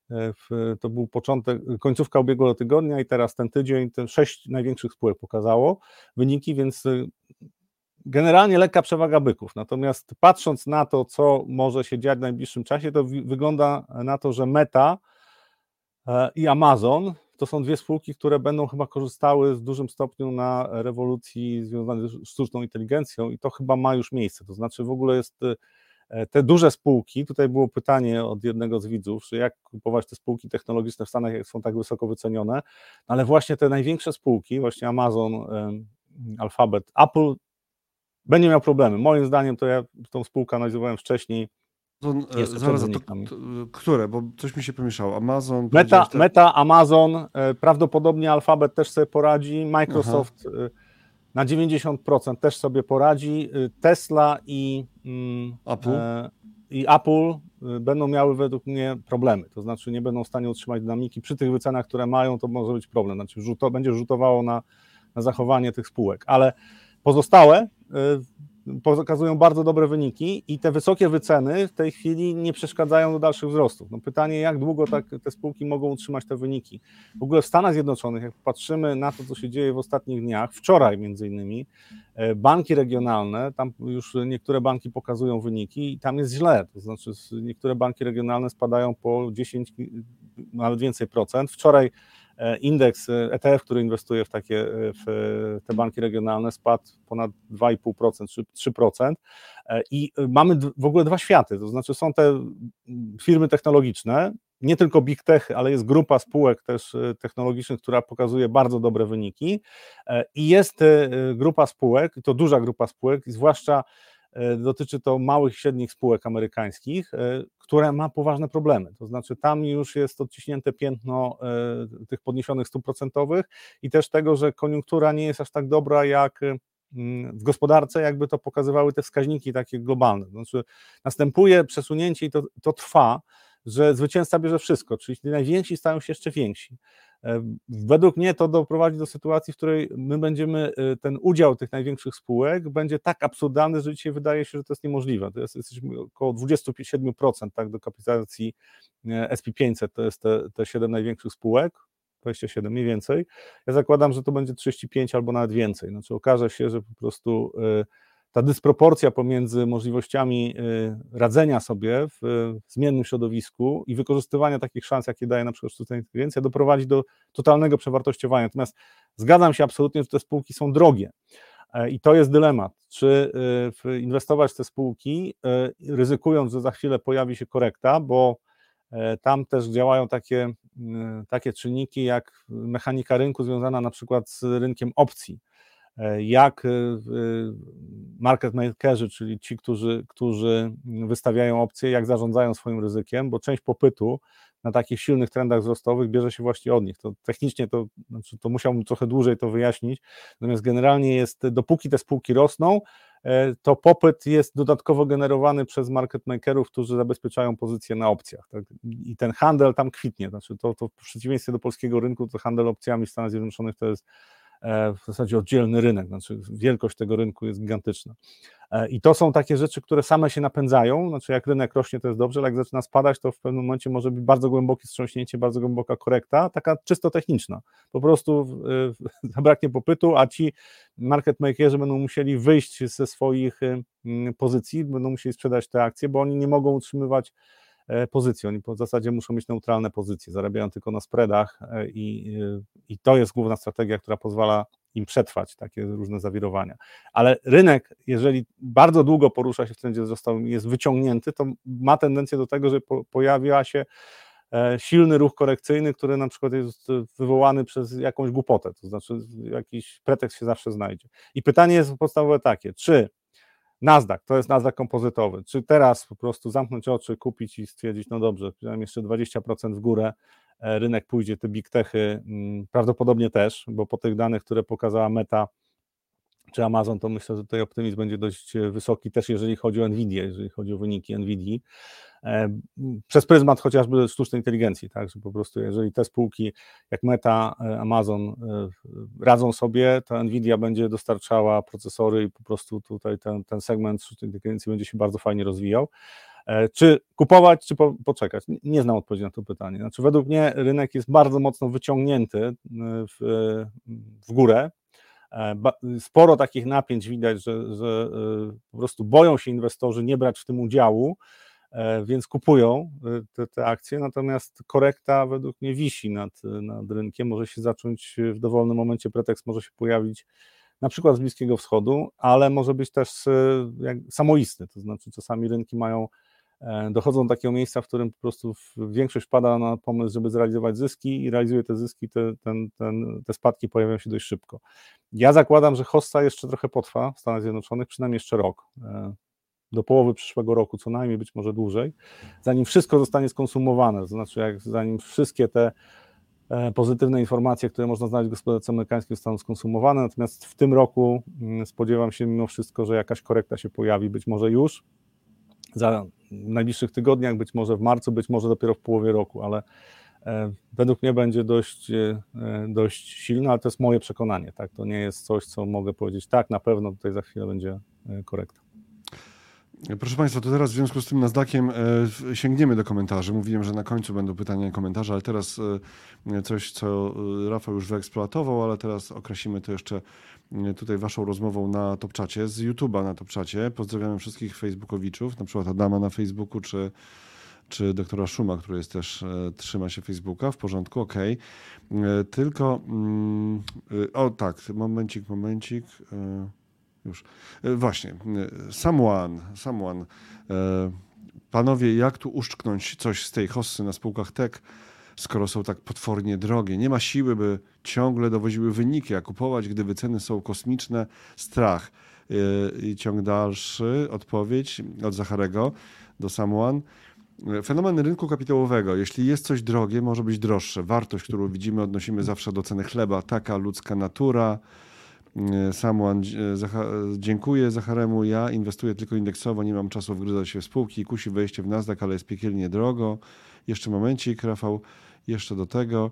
w, to był początek, końcówka ubiegłego tygodnia i teraz ten tydzień, te sześć największych spółek pokazało wyniki, więc generalnie lekka przewaga byków. Natomiast patrząc na to, co może się dziać w najbliższym czasie, to wygląda na to, że Meta e, i Amazon to są dwie spółki, które będą chyba korzystały w dużym stopniu na rewolucji związanej z sztuczną inteligencją i to chyba ma już miejsce. To znaczy w ogóle jest e, te duże spółki, tutaj było pytanie od jednego z widzów, że jak kupować te spółki technologiczne w Stanach, jak są tak wysoko wycenione, ale właśnie te największe spółki, właśnie Amazon, Alphabet, Apple będzie miał problemy. Moim zdaniem to ja tą spółkę analizowałem wcześniej. To, e, zaraz, to, to, które? Bo coś mi się pomieszało. Amazon. Meta, te... Meta Amazon, e, prawdopodobnie Alphabet też sobie poradzi, Microsoft Aha. E, na 90% też sobie poradzi, Tesla i mm, Apple. i Apple będą miały według mnie problemy, to znaczy nie będą w stanie utrzymać dynamiki. Przy tych wycenach, które mają, to może być problem, znaczy rzuto, będzie rzutowało na, na zachowanie tych spółek, ale pozostałe Y, pokazują bardzo dobre wyniki i te wysokie wyceny w tej chwili nie przeszkadzają do dalszych wzrostów. No pytanie, jak długo tak te spółki mogą utrzymać te wyniki? W ogóle w Stanach Zjednoczonych, jak patrzymy na to, co się dzieje w ostatnich dniach, wczoraj między innymi, e, banki regionalne, tam już niektóre banki pokazują wyniki i tam jest źle, to znaczy niektóre banki regionalne spadają po 10, nawet więcej procent. Wczoraj indeks ETF, e który inwestuje w takie e, w te banki regionalne, spadł ponad 2,5% czy 3%. I mamy w ogóle dwa światy, to znaczy są te firmy technologiczne, nie tylko big tech, ale jest grupa spółek też technologicznych, która pokazuje bardzo dobre wyniki i jest grupa spółek, to duża grupa spółek, zwłaszcza E, dotyczy to małych i średnich spółek amerykańskich, e, które ma poważne problemy. To znaczy, tam już jest odciśnięte piętno e, tych podniesionych stóp procentowych i też tego, że koniunktura nie jest aż tak dobra jak w gospodarce, jakby to pokazywały te wskaźniki takie globalne. Znaczy, następuje przesunięcie i to, to trwa, że zwycięzca bierze wszystko, czyli najwięksi stają się jeszcze więksi. Według mnie to doprowadzi do sytuacji, w której my będziemy, e, ten udział tych największych spółek będzie tak absurdalny, że dzisiaj wydaje się, że to jest niemożliwe. To jest jesteśmy około 27% tak, do kapitalizacji e, SP500, to jest te, te 7 największych spółek, 27 mniej więcej. Ja zakładam, że to będzie 35 albo nawet więcej. Znaczy okaże się, że po prostu ta dysproporcja pomiędzy możliwościami y, radzenia sobie w zmiennym środowisku i wykorzystywania takich szans, jakie daje na przykład sztuczna inteligencja, doprowadzi do totalnego przewartościowania. Natomiast zgadzam się absolutnie, że te spółki są drogie. E, I to jest dylemat, czy y, inwestować w te spółki, y, ryzykując, że za chwilę pojawi się korekta, bo e, tam też działają takie, takie czynniki jak mechanika rynku związana na przykład z rynkiem opcji jak y, y, market makerzy, czyli ci, którzy, którzy wystawiają opcje, jak zarządzają swoim ryzykiem, bo część popytu na takich silnych trendach wzrostowych bierze się właśnie od nich. To technicznie to, znaczy to musiałbym trochę dłużej to wyjaśnić, natomiast generalnie jest, dopóki te spółki rosną, e, to popyt jest dodatkowo generowany przez market makerów, którzy zabezpieczają pozycje na opcjach. Tak? I ten handel tam kwitnie. Znaczy to, to w przeciwieństwie do polskiego rynku, to handel opcjami w Stanach Zjednoczonych to jest e, w zasadzie oddzielny rynek, znaczy wielkość tego rynku jest gigantyczna. E, I to są takie rzeczy, które same się napędzają, znaczy jak rynek rośnie to jest dobrze, ale jak zaczyna spadać to w pewnym momencie może być bardzo głębokie wstrząśnięcie, bardzo głęboka korekta, taka czysto techniczna. Po prostu zabraknie popytu, a ci market makerzy będą musieli wyjść ze swoich pozycji, będą musieli sprzedać te akcje, bo oni nie mogą utrzymywać E, pozycji. Oni w zasadzie muszą mieć neutralne pozycje, zarabiają tylko na spreadach e, i, e, i to jest główna strategia, która pozwala im przetrwać takie różne zawirowania. Ale rynek, jeżeli bardzo długo porusza się w trendzie wzrostowym i jest wyciągnięty, to ma tendencję do tego, że po, pojawia się silny ruch korekcyjny, który na przykład jest wywołany przez jakąś głupotę, to znaczy jakiś pretekst się zawsze znajdzie. I pytanie jest podstawowe takie, czy Nasdaq, to jest Nasdaq kompozytowy. Czy teraz po prostu zamknąć oczy, kupić i stwierdzić, no dobrze, przynajmniej jeszcze 20% w górę, e, rynek pójdzie, te big techy mm, prawdopodobnie też, bo po tych danych, które pokazała Meta czy Amazon, to myślę, że tutaj optymizm będzie dość e, wysoki, też jeżeli chodzi o Nvidia, jeżeli chodzi o wyniki Nvidia. E, przez pryzmat chociażby sztucznej inteligencji, tak, że po prostu jeżeli te spółki jak Meta, e, Amazon radzą sobie, to Nvidia będzie dostarczała procesory i po prostu tutaj ten, ten segment sztucznej inteligencji będzie się bardzo fajnie rozwijał. Czy kupować, czy po, poczekać? Nie znam odpowiedzi na to pytanie. Znaczy, według mnie rynek jest bardzo mocno wyciągnięty w, w górę. Sporo takich napięć widać, że, że po prostu boją się inwestorzy nie brać w tym udziału, E, więc kupują e, te, te, akcje, natomiast korekta według mnie wisi nad, nad rynkiem, może się zacząć w dowolnym momencie, pretekst może się pojawić na przykład z Bliskiego Wschodu, ale może być też samoistny, to znaczy czasami rynki mają, e, dochodzą do takiego miejsca, w którym po prostu większość pada na pomysł, żeby zrealizować zyski i realizuje te zyski, te, ten, ten, te spadki pojawiają się dość szybko. Ja zakładam, że hossa jeszcze trochę potrwa w Stanach Zjednoczonych, przynajmniej jeszcze rok. Do połowy przyszłego roku, co najmniej być może dłużej, zanim wszystko zostanie skonsumowane, to znaczy jak, zanim wszystkie te e, pozytywne informacje, które można znaleźć w gospodarce amerykańskiej zostaną skonsumowane, natomiast w tym roku mm, spodziewam się mimo wszystko, że jakaś korekta się pojawi, być może już za najbliższych tygodniach, być może w marcu, być może dopiero w połowie roku, ale e, według mnie będzie dość, e, dość silna, ale to jest moje przekonanie, tak? To nie jest coś, co mogę powiedzieć, tak, na pewno tutaj za chwilę będzie korekta. Proszę Państwa, to teraz w związku z tym Nasdaqiem e, sięgniemy do komentarzy. Mówiłem, że na końcu będą pytania i komentarze, ale teraz e, coś, co e, Rafał już wyeksploatował, ale teraz określimy to jeszcze tutaj Waszą rozmową na Topczacie, z YouTube'a na Topczacie. Pozdrawiamy wszystkich Facebookowiczów, na przykład Adama na Facebooku, czy, czy doktora Szuma, który jest też, trzyma się Facebooka, w porządku, ok. Tylko, mm, o tak, momencik, momencik. Już. E, właśnie, e, someone, someone. E, panowie, jak tu uszczknąć coś z tej hossy na spółkach tech, skoro są tak potwornie drogie? Nie ma siły, by ciągle dowoziły wyniki, a kupować, gdy wyceny są kosmiczne, strach. I ciąg dalszy, odpowiedź od Zacharego do someone. Fenomen rynku kapitałowego. Jeśli jest coś drogie, może być droższe. Wartość, którą widzimy, odnosimy zawsze do ceny chleba. Taka ludzka natura. E, Samuan, e, dziękuję Zacharemu. Ja inwestuję tylko indeksowo, nie mam czasu wgryzać się w spółki. Kusi wejście w Nasdaq, ale jest piekielnie drogo. Jeszcze momencik, Rafał, jeszcze do tego.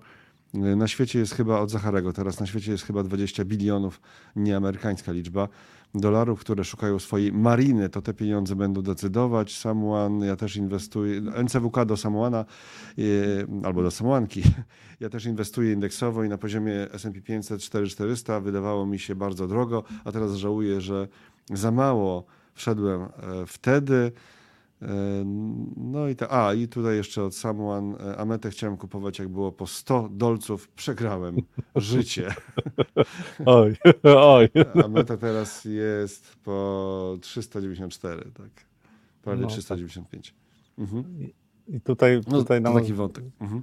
E, na świecie jest chyba od Zacharego teraz, na świecie jest chyba 20 bilionów, nie amerykańska liczba, dolarów, które szukają swojej mariny, to te pieniądze będą decydować. Samuan, ja też inwestuję, NCWK do Samuana albo do Samuanki. Ja też inwestuję indeksowo i na poziomie S&P 500 4400 wydawało mi się bardzo drogo, a teraz żałuję, że za mało wszedłem e, wtedy. E, no i ta, a i tutaj jeszcze od Samuan, e, Ametę chciałem kupować jak było po 100 dolców, przegrałem życie. Oj, oj. Ameta teraz jest po 394, tak. Prawie no, 395. Tak. Mhm. I tutaj, tutaj no, nam... taki wątek. Mhm.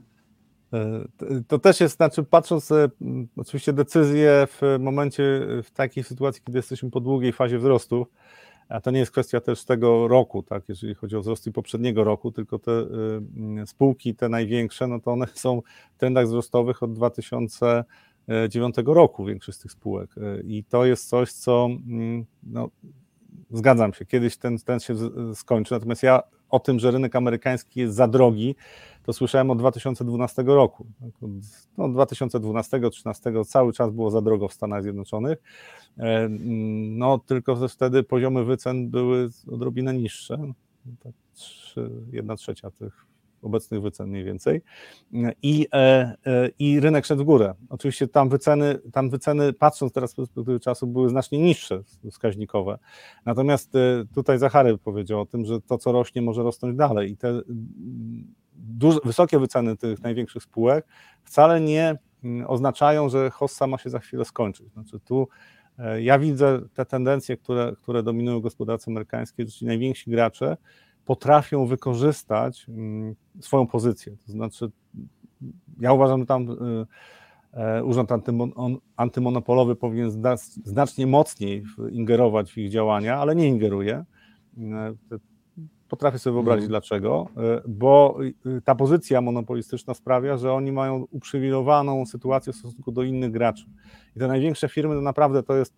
E, to też jest, znaczy patrząc oczywiście decyzje w momencie, w takiej sytuacji, kiedy jesteśmy po długiej fazie wzrostu, a to nie jest kwestia też tego roku, tak, jeżeli chodzi o wzrost poprzedniego roku, tylko te y, mm, spółki, te największe, no to one są w trendach wzrostowych od 2009 roku, większość z tych spółek. Y, I to jest coś, co mm, no, zgadzam się, kiedyś ten, ten się skończy, natomiast ja o tym, że rynek amerykański jest za drogi, to słyszałem od 2012 roku. No, 2012-2013 cały czas było za drogo w Stanach Zjednoczonych, e, no tylko wtedy poziomy wycen były odrobinę niższe, tak, 1 trzecia tych obecnych wycen mniej więcej i, e, e, i rynek szedł w górę. Oczywiście tam wyceny, tam wyceny, patrząc teraz z perspektywy czasu, były znacznie niższe wskaźnikowe. Natomiast e, tutaj Zachary powiedział o tym, że to, co rośnie, może rosnąć dalej i te duże, wysokie wyceny tych największych spółek wcale nie oznaczają, że hossa ma się za chwilę skończyć. Znaczy tu ja widzę te tendencje, które, które dominują gospodarce amerykańskiej, ci najwięksi gracze potrafią wykorzystać mm, swoją pozycję. To znaczy, ja uważam, że tam y, e, Urząd Antymonopolowy powinien znacznie mocniej ingerować w ich działania, ale nie ingeruje. E, potrafię sobie wyobrazić mhm. dlaczego, bo y, ta pozycja monopolistyczna sprawia, że oni mają uprzywilejowaną sytuację w stosunku do innych graczy. I te największe firmy to naprawdę to jest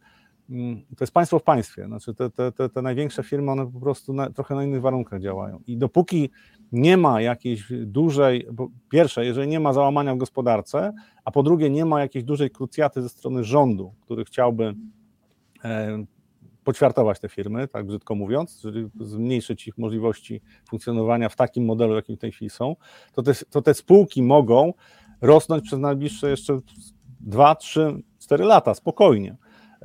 to jest państwo w państwie. Znaczy te, te, te, te największe firmy, one po prostu na, trochę na innych warunkach działają. I dopóki nie ma jakiejś dużej, po pierwsze, jeżeli nie ma załamania w gospodarce, a po drugie, nie ma jakiejś dużej krucjaty ze strony rządu, który chciałby e, poćwiartować te firmy, tak brzydko mówiąc, czyli zmniejszyć ich możliwości funkcjonowania w takim modelu, jakim w tej chwili są, to te, to te spółki mogą rosnąć przez najbliższe jeszcze 2, 3, 4 lata spokojnie.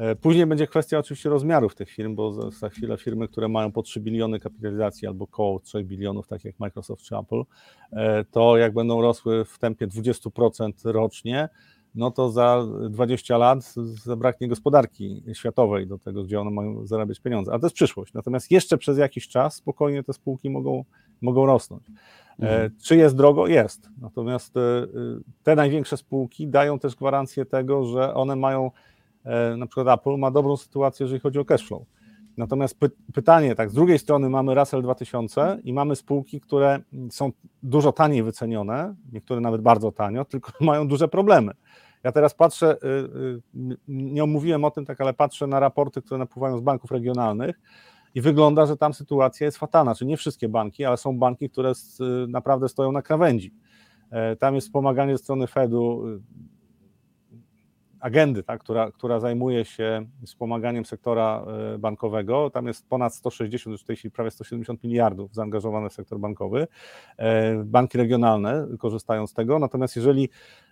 E, później będzie kwestia oczywiście rozmiarów tych firm, bo za, chwilę firmy, które mają po 3 biliony kapitalizacji albo koło 3 bilionów, tak jak Microsoft czy Apple, e, to jak będą rosły w tempie 20% rocznie, no to za 20 lat zabraknie gospodarki światowej do tego, gdzie one mają zarabiać pieniądze. Ale to jest przyszłość. Natomiast jeszcze przez jakiś czas spokojnie te spółki mogą, mogą rosnąć. E, mhm. Czy jest drogo? Jest. Natomiast te największe spółki dają też gwarancję tego, że one mają na przykład Apple ma dobrą sytuację, jeżeli chodzi o cash flow. Natomiast py pytanie, tak, z drugiej strony mamy Russell 2000 i mamy spółki, które są dużo taniej wycenione, niektóre nawet bardzo tanio, tylko mają duże problemy. Ja teraz patrzę, y, y, nie omówiłem o tym tak, ale patrzę na raporty, które napływają z banków regionalnych i wygląda, że tam sytuacja jest fatalna. Czy nie wszystkie banki, ale są banki, które naprawdę stoją na krawędzi. E, tam jest wspomaganie ze strony Fedu agendy, tak, która, która zajmuje się wspomaganiem sektora e, bankowego. Tam jest ponad 160, już w tej chwili prawie 170 miliardów zaangażowane w sektor bankowy. E, banki regionalne korzystają z tego, natomiast jeżeli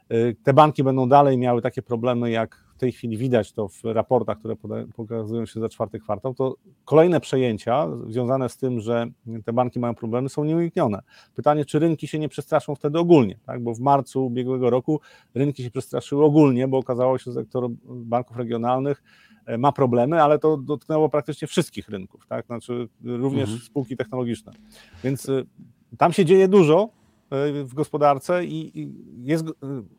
e, te banki będą dalej miały takie problemy, jak tej chwili widać to w raportach, które pokazują się za czwarty kwartał, to kolejne przejęcia związane z tym, że te banki mają problemy, są nieuniknione. Pytanie, czy rynki się nie przestraszą wtedy ogólnie, tak? bo w marcu ubiegłego roku rynki się przestraszyły ogólnie, bo okazało się, że sektor banków regionalnych e, ma problemy, ale to dotknęło praktycznie wszystkich rynków, tak? znaczy również mhm. spółki technologiczne. Więc e, tam się dzieje dużo, w gospodarce i jest e,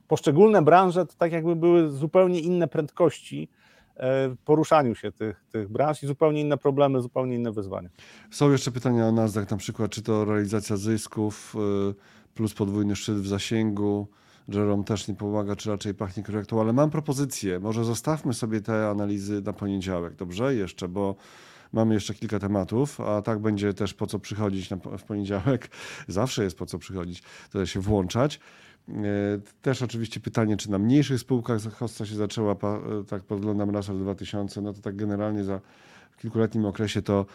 poszczególne branże to tak jakby były zupełnie inne prędkości e, poruszaniu się tych, tych branż i zupełnie inne problemy, zupełnie inne wyzwania. Są jeszcze pytania o Nasdaq, na przykład czy to realizacja zysków plus podwójny szczyt w zasięgu, Jerome też nie pomaga, czy raczej pachnie korektą, ale mam propozycję, może zostawmy sobie te analizy na poniedziałek, dobrze? Jeszcze, bo Mamy jeszcze kilka tematów, a tak będzie też po co przychodzić w poniedziałek. Zawsze jest po co przychodzić, to się włączać. E, też oczywiście pytanie, czy na mniejszych spółkach hosta się zaczęła, e, tak podglądam raz w 2000, no to tak generalnie za kilkuletnim okresie to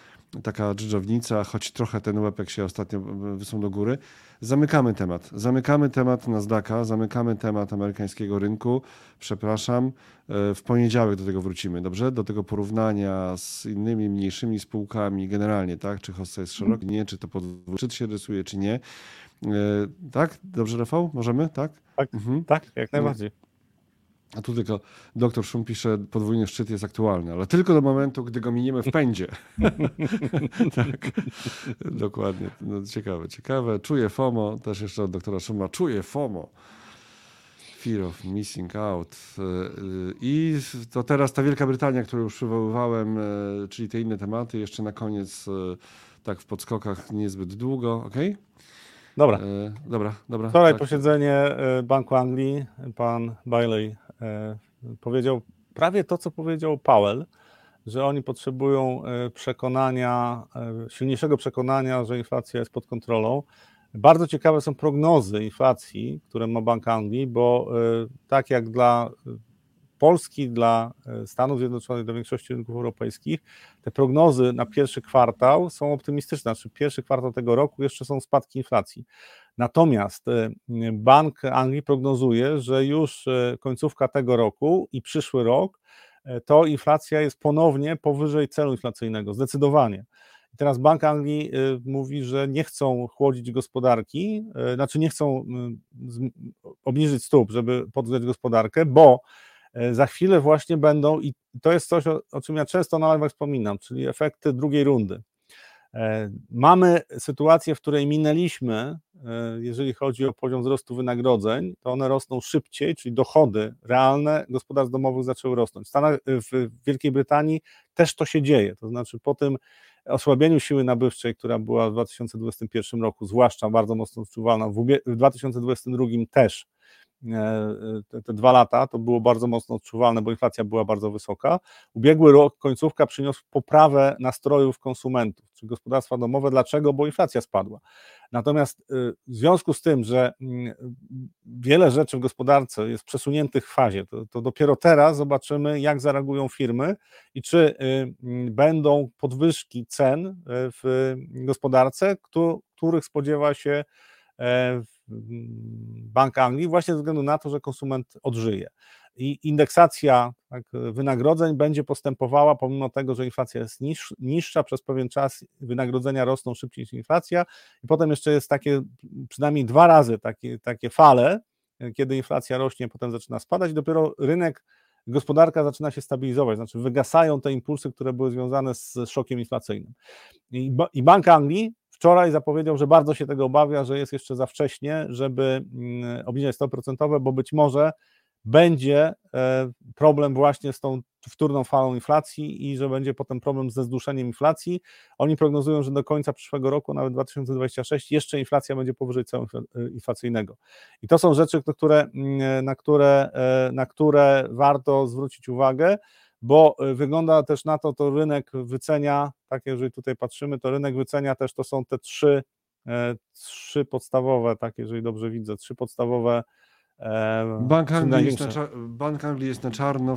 taka dżdżownica, choć trochę ten łepek się ostatnio wysunął do góry. Zamykamy temat. Zamykamy temat Nasdaqa, zamykamy temat amerykańskiego rynku. Przepraszam, e, w poniedziałek do tego wrócimy, dobrze? Do tego porównania z innymi mniejszymi spółkami generalnie, tak? Czy hosta jest szeroki, nie, czy to podwyższyt się rysuje, czy nie. E, tak? Dobrze, Rafał? Możemy? Tak? Tak, mhm. tak jak najbardziej. A tu tylko doktor Szum pisze, podwójny szczyt jest aktualny, ale tylko do momentu, gdy go miniemy w pędzie. tak, dokładnie. No, ciekawe, ciekawe. Czuję FOMO, też jeszcze od doktora Szuma, czuję FOMO. Fear of missing out. I to teraz ta Wielka Brytania, którą już przywoływałem, e, czyli te inne tematy, jeszcze na koniec, tak w podskokach niezbyt długo, ok? Dobra. Dobra, dobra. Wczoraj tak. posiedzenie Banku Anglii, pan Bailey powiedział prawie to, co powiedział Powell, że oni potrzebują przekonania, silniejszego przekonania, że inflacja jest pod kontrolą. Bardzo ciekawe są prognozy inflacji, które ma Bank Anglii, bo tak jak dla Polski, dla e, Stanów Zjednoczonych, dla większości rynków europejskich, te prognozy na pierwszy kwartał są optymistyczne. Znaczy, pierwszy kwartał tego roku jeszcze są spadki inflacji. Natomiast e, Bank Anglii prognozuje, że już e, końcówka tego roku i przyszły rok to inflacja jest ponownie powyżej celu inflacyjnego, zdecydowanie. Teraz Bank Anglii mówi, że nie chcą chłodzić gospodarki, znaczy nie chcą obniżyć stóp, żeby podgrzać gospodarkę, bo za chwilę właśnie będą, i to jest coś, o, o czym ja często na live wspominam, czyli efekty drugiej rundy. E, mamy sytuację, w której minęliśmy, e, jeżeli chodzi o poziom wzrostu wynagrodzeń, to one rosną szybciej, czyli dochody realne gospodarstw domowych zaczęły rosnąć. W, Stanach, w Wielkiej Brytanii też to się dzieje, to znaczy po tym osłabieniu siły nabywczej, która była w 2021 roku, zwłaszcza bardzo mocno odczuwalna, w 2022 też E, te, te, dwa lata to było bardzo mocno odczuwalne, bo inflacja była bardzo wysoka. Ubiegły rok, końcówka przyniósł poprawę nastrojów konsumentów, czy gospodarstwa domowe. Dlaczego? Bo inflacja spadła. Natomiast y, w związku z tym, że mm, wiele rzeczy w gospodarce jest przesuniętych w fazie, to, to dopiero teraz zobaczymy, jak zareagują firmy i czy y, mm, będą podwyżki cen y, w gospodarce, których spodziewa się e, Bank Anglii, właśnie ze względu na to, że konsument odżyje. I indeksacja tak, wynagrodzeń będzie postępowała, pomimo tego, że inflacja jest niż, niższa, przez pewien czas wynagrodzenia rosną szybciej niż inflacja, i potem jeszcze jest takie, przynajmniej dwa razy takie, takie fale, kiedy inflacja rośnie, potem zaczyna spadać, dopiero rynek, gospodarka zaczyna się stabilizować, znaczy wygasają te impulsy, które były związane z szokiem inflacyjnym. I Bank Anglii Wczoraj zapowiedział, że bardzo się tego obawia, że jest jeszcze za wcześnie, żeby mm, obniżać stopy procentowe, bo być może będzie e, problem właśnie z tą wtórną falą inflacji i że będzie potem problem ze zduszeniem inflacji. Oni prognozują, że do końca przyszłego roku, nawet 2026, jeszcze inflacja będzie powyżej celu e, inflacyjnego. I to są rzeczy, które, mm, na, które, e, na które warto zwrócić uwagę bo y, wygląda też na to, to rynek wycenia, tak jeżeli tutaj patrzymy, to rynek wycenia też to są te trzy, e, trzy podstawowe, tak jeżeli dobrze widzę, trzy podstawowe Bank Anglii, jest na, Bank Anglii jest na czarno,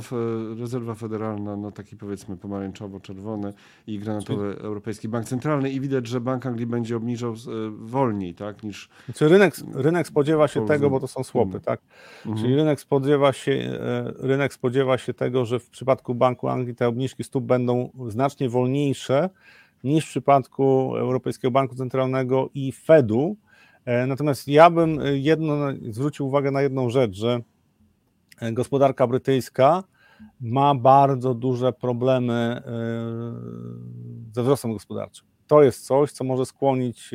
rezerwa federalna, no taki powiedzmy pomarańczowo-czerwony i granatowy Czyli... Europejski Bank Centralny i widać, że Bank Anglii będzie obniżał e, wolniej, tak, niż... Znaczy rynek, rynek spodziewa się tego, bo to są słopy, mhm. tak, mhm. czyli rynek spodziewa, się, e, rynek spodziewa się tego, że w przypadku Banku Anglii te obniżki stóp będą znacznie wolniejsze niż w przypadku Europejskiego Banku Centralnego i Fedu, E, natomiast ja bym e, jedno, zwrócił uwagę na jedną rzecz, że e, gospodarka brytyjska ma bardzo duże problemy ze wzrostem gospodarczym. To jest coś, co może skłonić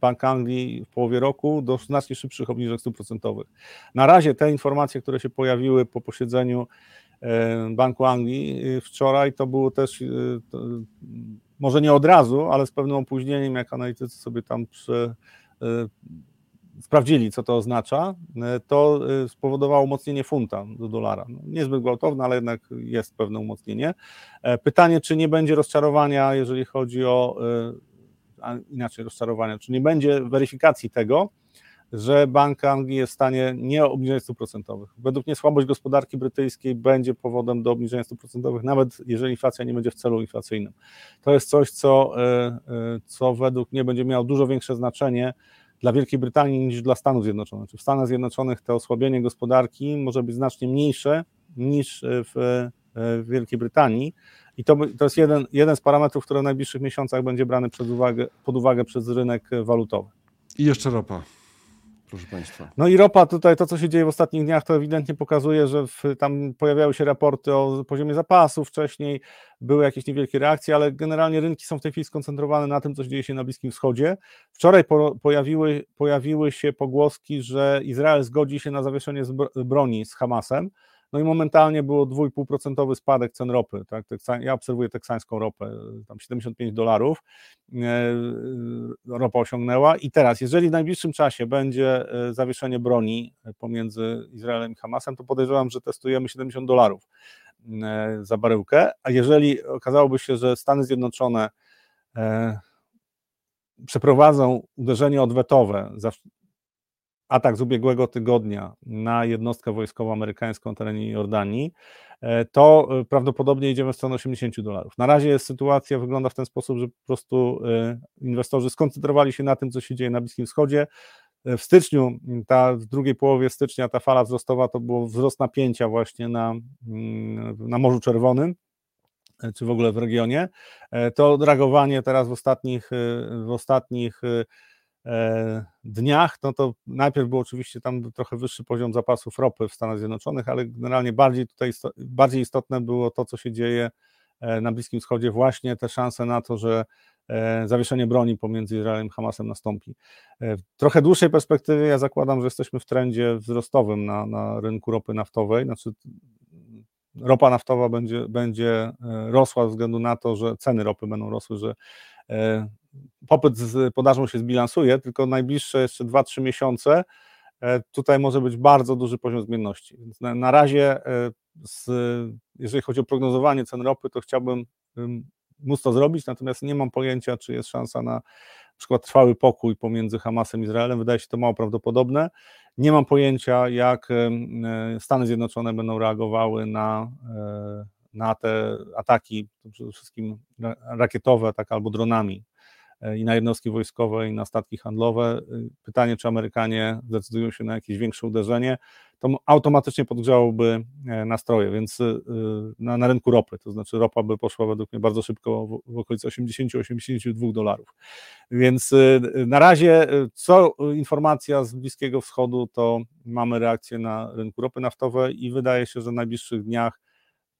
Bank Anglii w połowie roku do znacznie szybszych obniżek stóp procentowych. Na razie te informacje, które się pojawiły po posiedzeniu Banku Anglii wczoraj, to było też może nie od razu, ale z pewnym opóźnieniem, jak analitycy sobie tam przy, sprawdzili, co to oznacza, y, to y, spowodowało umocnienie funta do dolara. No, niezbyt gwałtowne, ale jednak jest pewne umocnienie. E, pytanie, czy nie będzie rozczarowania, jeżeli chodzi o inaczej rozczarowania, czy nie będzie weryfikacji tego, że Bank Anglii jest w stanie nie obniżać stóp procentowych. Według mnie słabość gospodarki brytyjskiej będzie powodem do obniżenia stóp procentowych, nawet jeżeli inflacja nie będzie w celu inflacyjnym. To jest coś, co, e, e, co według mnie będzie miało dużo większe znaczenie dla Wielkiej Brytanii niż dla Stanów Zjednoczonych. W Stanach Zjednoczonych to osłabienie gospodarki może być znacznie mniejsze niż w, e, w Wielkiej Brytanii. I to, to jest jeden, jeden z parametrów, który w najbliższych miesiącach będzie brany uwagę, pod uwagę przez rynek walutowy. I jeszcze ropa proszę Państwa. No i ropa tutaj, to co się dzieje w ostatnich dniach, to ewidentnie pokazuje, że w, tam pojawiały się raporty o poziomie zapasów wcześniej, były jakieś niewielkie reakcje, ale generalnie rynki są w tej chwili skoncentrowane na tym, co dzieje się na Bliskim Wschodzie. Wczoraj po, pojawiły, pojawiły się pogłoski, że Izrael zgodzi się na zawieszenie broni z Hamasem. No i momentalnie było 2,5% spadek cen ropy. Tak? Ja obserwuję teksańską ropę, tam 75 dolarów e, ropa osiągnęła. I teraz, jeżeli w najbliższym czasie będzie e, zawieszenie broni pomiędzy Izraelem i Hamasem, to podejrzewam, że testujemy 70 dolarów. za baryłkę, a jeżeli okazałoby się, że Stany Zjednoczone przeprowadzą uderzenie odwetowe atak z ubiegłego tygodnia na jednostkę wojskową amerykańską terenie Jordanii, e, to e, prawdopodobnie idziemy w stronę 80 dolarów. Na razie sytuacja wygląda w ten sposób, że po prostu e, inwestorzy skoncentrowali się na tym, co się dzieje na Bliskim Wschodzie. W styczniu, ta, w drugiej połowie stycznia ta fala wzrostowa to był wzrost napięcia właśnie na, mm, na Morzu Czerwonym, czy w ogóle w regionie. To reagowanie teraz w ostatnich, w ostatnich dniach, no to najpierw był oczywiście tam trochę wyższy poziom zapasów ropy w Stanach Zjednoczonych, ale generalnie bardziej tutaj bardziej istotne było to, co się dzieje e, na Bliskim Wschodzie, właśnie te szanse na to, że e, zawieszenie broni pomiędzy Izraelem i Hamasem nastąpi. W trochę dłuższej perspektywie ja zakładam, że jesteśmy w trendzie wzrostowym na, na rynku ropy naftowej, znaczy ropa naftowa będzie, będzie rosła ze względu na to, że ceny ropy będą rosły, że popyt z podażą się zbilansuje, tylko najbliższe jeszcze 2-3 miesiące e, tutaj może być bardzo duży poziom zmienności. Na, na razie, e, z, jeżeli chodzi o prognozowanie cen ropy, to chciałbym móc to zrobić, natomiast nie mam pojęcia, czy jest szansa na, na przykład trwały pokój pomiędzy Hamasem i Izraelem. Wydaje się to mało prawdopodobne. Nie mam pojęcia, jak e, Stany Zjednoczone będą reagowały na, na te ataki, przede wszystkim rakietowe, tak albo dronami i na jednostki wojskowe, i na statki handlowe. E, pytanie, czy Amerykanie zdecydują się na jakieś większe uderzenie, to automatycznie podgrzałoby e, nastroje, więc na, na rynku ropy, to znaczy ropa by poszła według mnie bardzo szybko w, w okolicy 80-82 dolarów. Więc na razie, co informacja z Bliskiego Wschodu, to mamy reakcję na rynku ropy naftowej i wydaje się, że w najbliższych dniach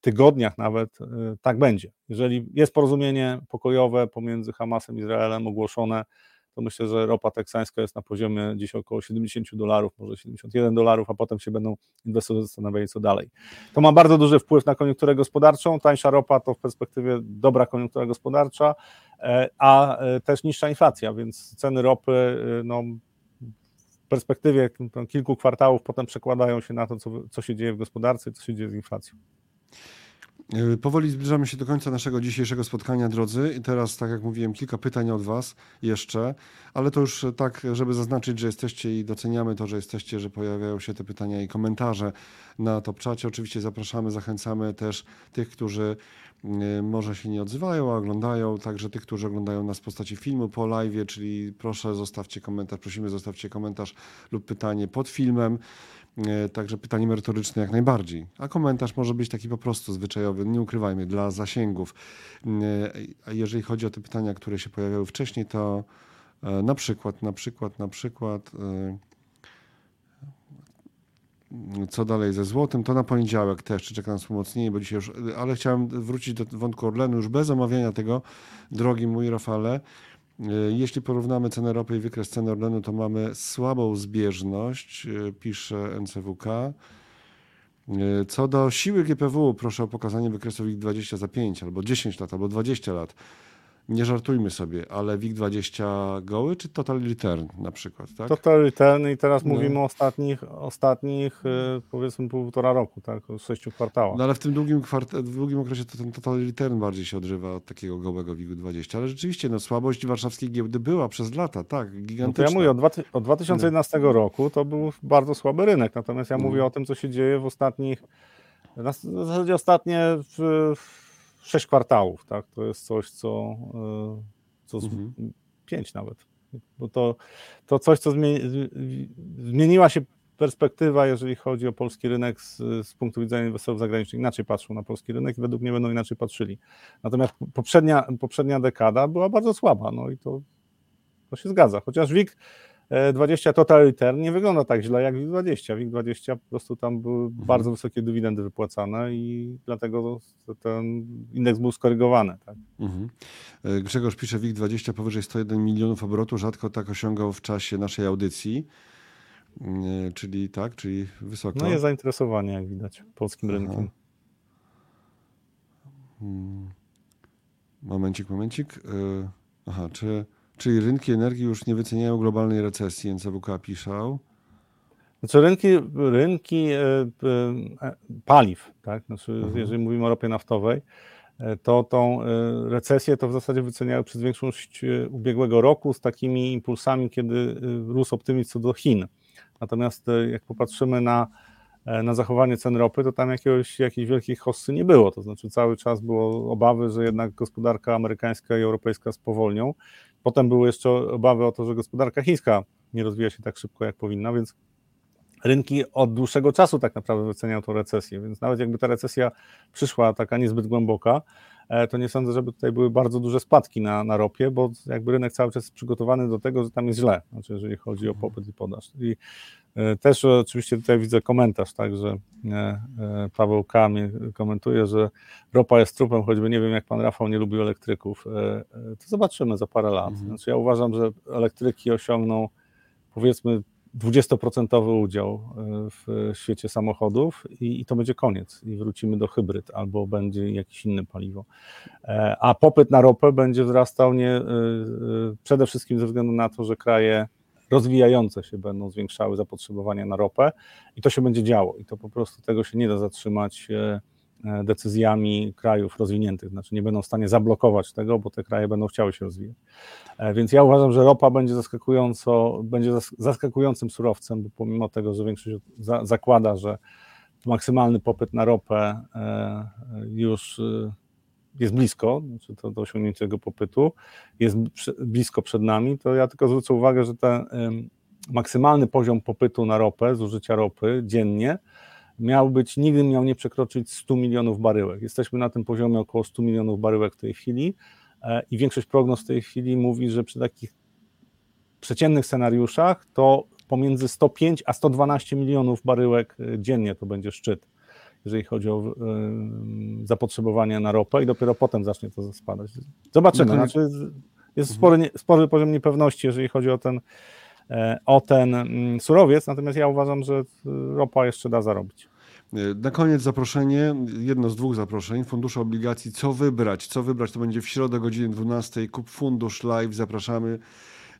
tygodniach nawet y, tak będzie. Jeżeli jest porozumienie pokojowe pomiędzy Hamasem i Izraelem ogłoszone, to myślę, że ropa teksańska jest na poziomie gdzieś około 70 dolarów, może 71 dolarów, a potem się będą inwestorzy zastanawiali, co dalej. To ma bardzo duży wpływ na koniunkturę gospodarczą. Tańsza ropa to w perspektywie dobra koniunktura gospodarcza, e, a e, też niższa inflacja, więc ceny ropy y, no, w perspektywie kilku kwartałów potem przekładają się na to, co, co się dzieje w gospodarce i co się dzieje z inflacją. E, powoli zbliżamy się do końca naszego dzisiejszego spotkania, drodzy. I teraz, tak jak mówiłem, kilka pytań od Was jeszcze, ale to już tak, żeby zaznaczyć, że jesteście i doceniamy to, że jesteście, że pojawiają się te pytania i komentarze na top czacie. Oczywiście zapraszamy, zachęcamy też tych, którzy e, może się nie odzywają, a oglądają, także tych, którzy oglądają nas w postaci filmu po live, czyli proszę zostawcie komentarz, prosimy zostawcie komentarz lub pytanie pod filmem. E, także pytanie merytoryczne jak najbardziej. A komentarz może być taki po prostu zwyczajowy, nie ukrywajmy, dla zasięgów. E, a jeżeli chodzi o te pytania, które się pojawiały wcześniej, to e, na przykład, na przykład, na przykład co dalej ze złotem, to na poniedziałek też, czy czeka nas umocnienie, bo dzisiaj już, ale chciałem wrócić do wątku Orlenu już bez omawiania tego, drogi mój Rafale. E, jeśli porównamy cenę ropy i wykres ceny Orlenu, to mamy słabą zbieżność, e, pisze NCWK. E, co do siły GPW, proszę o pokazanie wykresów ich 20 za 5 albo 10 lat, albo 20 lat nie żartujmy sobie, ale WIG20 goły czy Total Return na przykład, tak? Total Return i teraz no. mówimy o ostatnich, ostatnich y, powiedzmy półtora roku, tak, o sześciu kwartałach. No ale w tym długim, kwart- długim okresie to ten Total Return bardziej się odżywa od takiego gołego WIG-20, ale rzeczywiście no, słabość warszawskiej giełdy była przez lata, tak, gigantyczna. No to ja mówię, od, dwa, od 2011 no. roku to był bardzo słaby rynek, natomiast ja no. mówię o tym, co się dzieje w ostatnich, w zasadzie ostatnie w, w sześć kwartałów, tak? To jest coś, co, e, co mhm. pięć nawet. Bo to, to coś, co zmieni, zmieniła się perspektywa, jeżeli chodzi o polski rynek z, z, punktu widzenia inwestorów zagranicznych. Inaczej patrzą na polski rynek i według mnie będą inaczej patrzyli. Natomiast poprzednia, poprzednia dekada była bardzo słaba, no i to, to się zgadza. Chociaż WIG 20 Total Return nie wygląda tak źle jak WIG20. WIG20 po prostu tam były mhm. bardzo wysokie dywidendy wypłacane i dlatego ten indeks był skorygowany. Tak? Mhm. E, Grzegorz pisze WIG20 powyżej 101 milionów obrotu, rzadko tak osiągał w czasie naszej audycji. E, czyli tak, czyli wysoko. No jest zainteresowanie, jak widać, polskim Aha. rynkiem. Hmm. Momencik, momencik. E, aha, czy Czyli rynki energii już nie wyceniają globalnej recesji, NCWK piszał. Znaczy rynki, rynki e, e, paliw, tak? Znaczy, mhm. jeżeli mówimy o ropie naftowej, to tą recesję to w zasadzie wyceniały przez większość ubiegłego roku z takimi impulsami, kiedy rósł optymizm co do Chin. Natomiast jak popatrzymy na E, na zachowanie cen ropy, to tam jakiegoś, jakiejś wielkiej hossy nie było. To znaczy cały czas było obawy, że jednak gospodarka amerykańska i europejska spowolnią. Potem były jeszcze obawy o to, że gospodarka chińska nie rozwija się tak szybko, jak powinna, więc rynki od dłuższego czasu tak naprawdę wyceniają tą recesję, więc nawet jakby ta recesja przyszła taka niezbyt głęboka, e, to nie sądzę, żeby tutaj były bardzo duże spadki na, na ropie, bo jakby rynek cały czas jest przygotowany do tego, że tam jest źle, znaczy jeżeli chodzi o popyt i podaż. I E, też oczywiście tutaj widzę komentarz, tak, że e, e, Paweł K. komentuje, że ropa jest trupem, choćby nie wiem, jak pan Rafał nie lubił elektryków. To zobaczymy za parę lat. Mhm. Znaczy ja uważam, że elektryki osiągną powiedzmy 20% udział w świecie samochodów i, i, to będzie koniec i wrócimy do hybryd albo będzie jakieś inne paliwo. A popyt na ropę będzie wzrastał nie, przede wszystkim ze względu na to, że kraje rozwijające się będą zwiększały zapotrzebowanie na ropę i to się będzie działo i to po prostu tego się nie da zatrzymać e, e, decyzjami krajów rozwiniętych, znaczy nie będą w stanie zablokować tego, bo te kraje będą chciały się rozwijać. E, więc ja uważam, że ropa będzie zaskakująco, będzie zaskakującym surowcem, bo pomimo tego, że większość zakłada, że maksymalny popyt na ropę już jest blisko, znaczy to do osiągnięcia tego popytu, jest blisko przed nami, to ja tylko zwrócę uwagę, że ten maksymalny poziom popytu na ropę, zużycia ropy dziennie, miał być, nigdy miał nie przekroczyć 100 milionów baryłek. Jesteśmy na tym poziomie około 100 milionów baryłek w tej chwili e, i większość prognoz w tej chwili mówi, że przy takich przeciętnych scenariuszach to pomiędzy 105 a 112 milionów baryłek e, dziennie to będzie szczyt jeżeli chodzi o y, zapotrzebowanie na ropę i dopiero potem zacznie to spadać. Zobaczymy. No, znaczy, jest spory, spory poziom niepewności, jeżeli chodzi o ten, e, o ten mm, surowiec, natomiast ja uważam, że ropa jeszcze da zarobić. Na koniec zaproszenie, jedno z dwóch zaproszeń, fundusze obligacji, co wybrać, co wybrać, to będzie w środę godzinie 12, kup fundusz live, zapraszamy.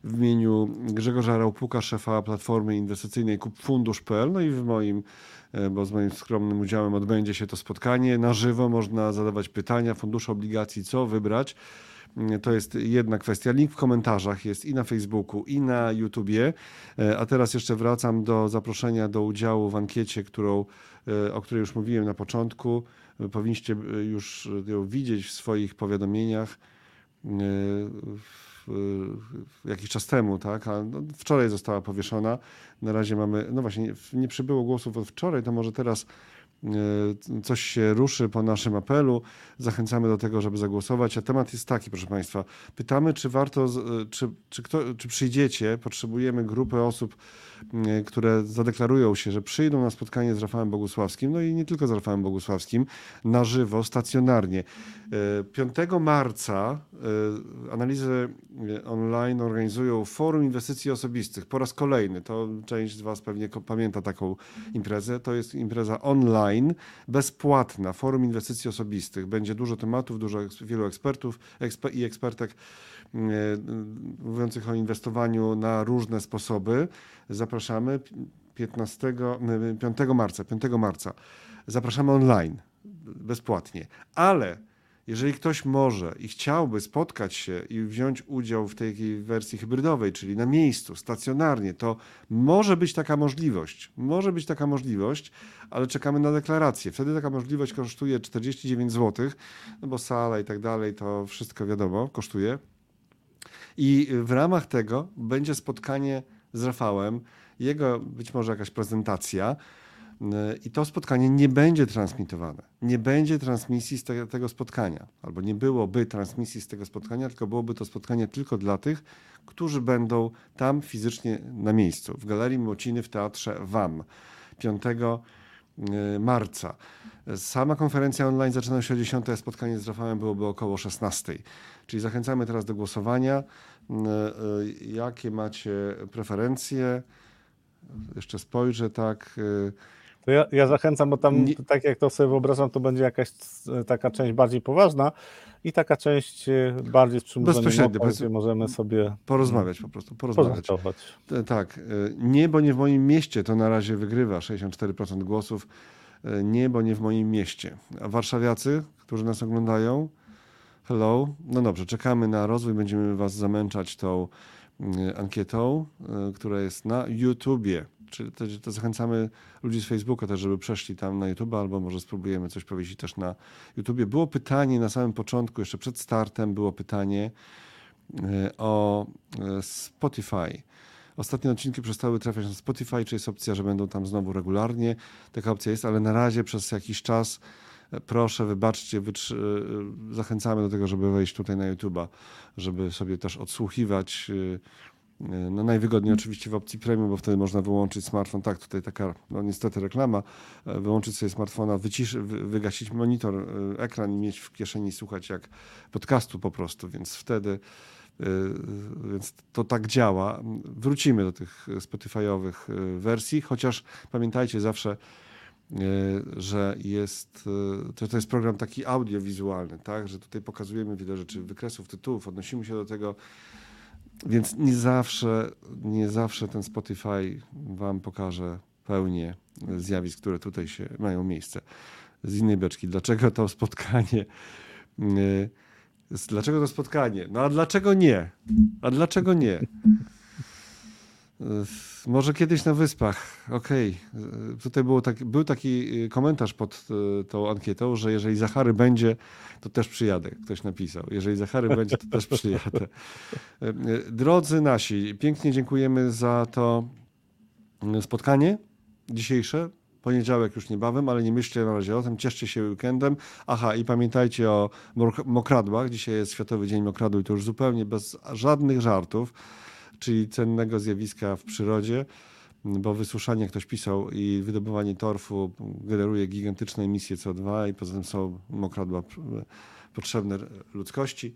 W imieniu Grzegorza Raupuka, szefa Platformy Inwestycyjnej kupfundusz.pl, no i w moim E, bo z moim skromnym udziałem odbędzie się to spotkanie. Na żywo można zadawać pytania, fundusze obligacji, co wybrać. To jest jedna kwestia. Link w komentarzach jest i na Facebooku, i na YouTubie. E, a teraz jeszcze wracam do zaproszenia do udziału w ankiecie, którą, e, o której już mówiłem na początku. Powinniście już ją widzieć w swoich powiadomieniach jakiś czas temu, tak? A no, wczoraj została powieszona. Na razie mamy, no właśnie, nie przybyło głosów od wczoraj, to może teraz e, coś się ruszy po naszym apelu. Zachęcamy do tego, żeby zagłosować. A temat jest taki, proszę Państwa. Pytamy, czy warto, e, czy, czy, kto, czy przyjdziecie, potrzebujemy grupy osób, E, które zadeklarują się, że przyjdą na spotkanie z Rafałem Bogusławskim, no i nie tylko z Rafałem Bogusławskim, na żywo, stacjonarnie. 5 e, marca e, analizy online organizują Forum Inwestycji Osobistych po raz kolejny. To część z Was pewnie pamięta taką imprezę. To jest impreza online, bezpłatna, Forum Inwestycji Osobistych. Będzie dużo tematów, dużo wielu ekspertów eksper i ekspertek mówiących o inwestowaniu na różne sposoby. Zapraszamy 15, 5 marca, 5 marca. Zapraszamy online, bezpłatnie. Ale jeżeli ktoś może i chciałby spotkać się i wziąć udział w tej wersji hybrydowej, czyli na miejscu, stacjonarnie, to może być taka możliwość. Może być taka możliwość, ale czekamy na deklarację. Wtedy taka możliwość kosztuje 49 zł, no bo sala i tak dalej, to wszystko wiadomo, kosztuje. I w ramach tego będzie spotkanie z Rafałem, jego być może jakaś prezentacja. I to spotkanie nie będzie transmitowane. Nie będzie transmisji z te, tego spotkania, albo nie byłoby transmisji z tego spotkania, tylko byłoby to spotkanie tylko dla tych, którzy będą tam fizycznie na miejscu, w Galerii Młociny w Teatrze WAM 5 y, marca. Sama konferencja online zaczyna się o 10, a spotkanie z Rafałem byłoby około 16. Czyli zachęcamy teraz do głosowania. Y, jakie macie preferencje? Jeszcze spojrzę, tak. To ja, ja zachęcam, bo tam, nie... tak jak to sobie wyobrażam, to będzie jakaś taka część bardziej poważna i taka część e, bardziej z przymuszeniem gdzie możemy sobie porozmawiać po prostu, porozmawiać. Tak, e, nie, bo nie w moim mieście to na razie wygrywa 64% głosów, e, nie, bo nie w moim mieście. A warszawiacy, którzy nas oglądają, hello, no dobrze, czekamy na rozwój, będziemy was zamęczać tą ankietą, która jest na YouTubie. Czyli to, to, zachęcamy ludzi z Facebooka też, żeby przeszli tam na YouTube, albo może spróbujemy coś powiedzieć też na YouTubie. Było pytanie na samym początku, jeszcze przed startem było pytanie e, o e, Spotify. Ostatnie odcinki przestały trafiać na Spotify, czy jest opcja, że będą tam znowu regularnie. Taka opcja jest, ale na razie przez jakiś czas e, proszę, wybaczcie, zachęcamy do tego, żeby wejść tutaj na YouTube'a, żeby sobie też odsłuchiwać no najwygodniej oczywiście w opcji premium, bo wtedy można wyłączyć smartfon. Tak, tutaj taka, no niestety reklama. E, wyłączyć sobie smartfona, wyciszy, wygasić monitor, e, ekran i mieć w kieszeni słuchać jak podcastu po prostu, więc wtedy e, więc to tak działa. Wrócimy do tych Spotify'owych wersji, chociaż pamiętajcie zawsze, że jest, to, to jest program taki audiowizualny, tak? że tutaj pokazujemy wiele rzeczy, wykresów, tytułów, odnosimy się do tego więc nie zawsze, nie zawsze ten Spotify wam pokaże pełnię zjawisk, które tutaj się mają miejsce. Z innej beczki. Dlaczego to spotkanie? Y, dlaczego to spotkanie? No a dlaczego nie? A dlaczego nie? Może kiedyś na wyspach. Okej. Okay. Tutaj było tak, był taki komentarz pod e, tą ankietą, że jeżeli Zachary będzie, to też przyjadę. Ktoś napisał. Jeżeli Zachary będzie, to też przyjadę. Drodzy nasi, pięknie dziękujemy za to spotkanie dzisiejsze. Poniedziałek już niebawem, ale nie myślcie na razie o tym. Cieszcie się weekendem. Aha, i pamiętajcie o mokradłach. Dzisiaj jest Światowy Dzień Mokradł i to już zupełnie bez żadnych żartów czyli cennego zjawiska w przyrodzie, bo wysuszanie, ktoś pisał, i wydobywanie torfu generuje gigantyczne emisje CO2 i poza tym są mokradła potrzebne ludzkości.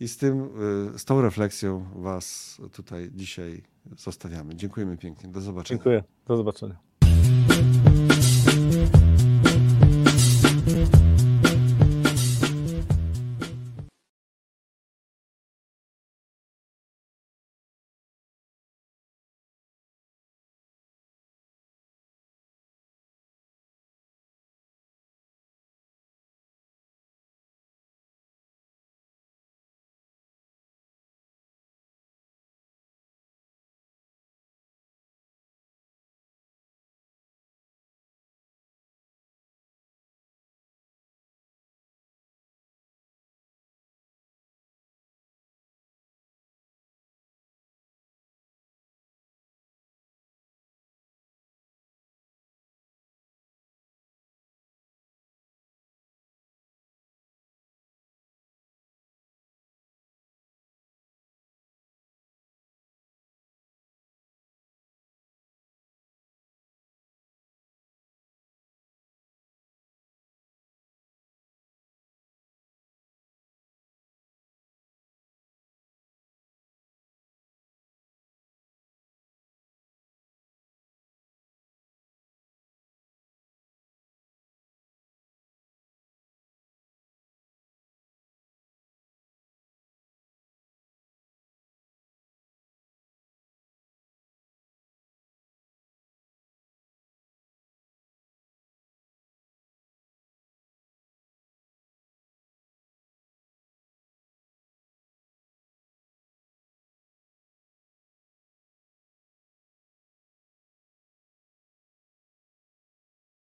I z tym, z tą refleksją Was tutaj dzisiaj zostawiamy. Dziękujemy pięknie. Do zobaczenia. Dziękuję. Do zobaczenia.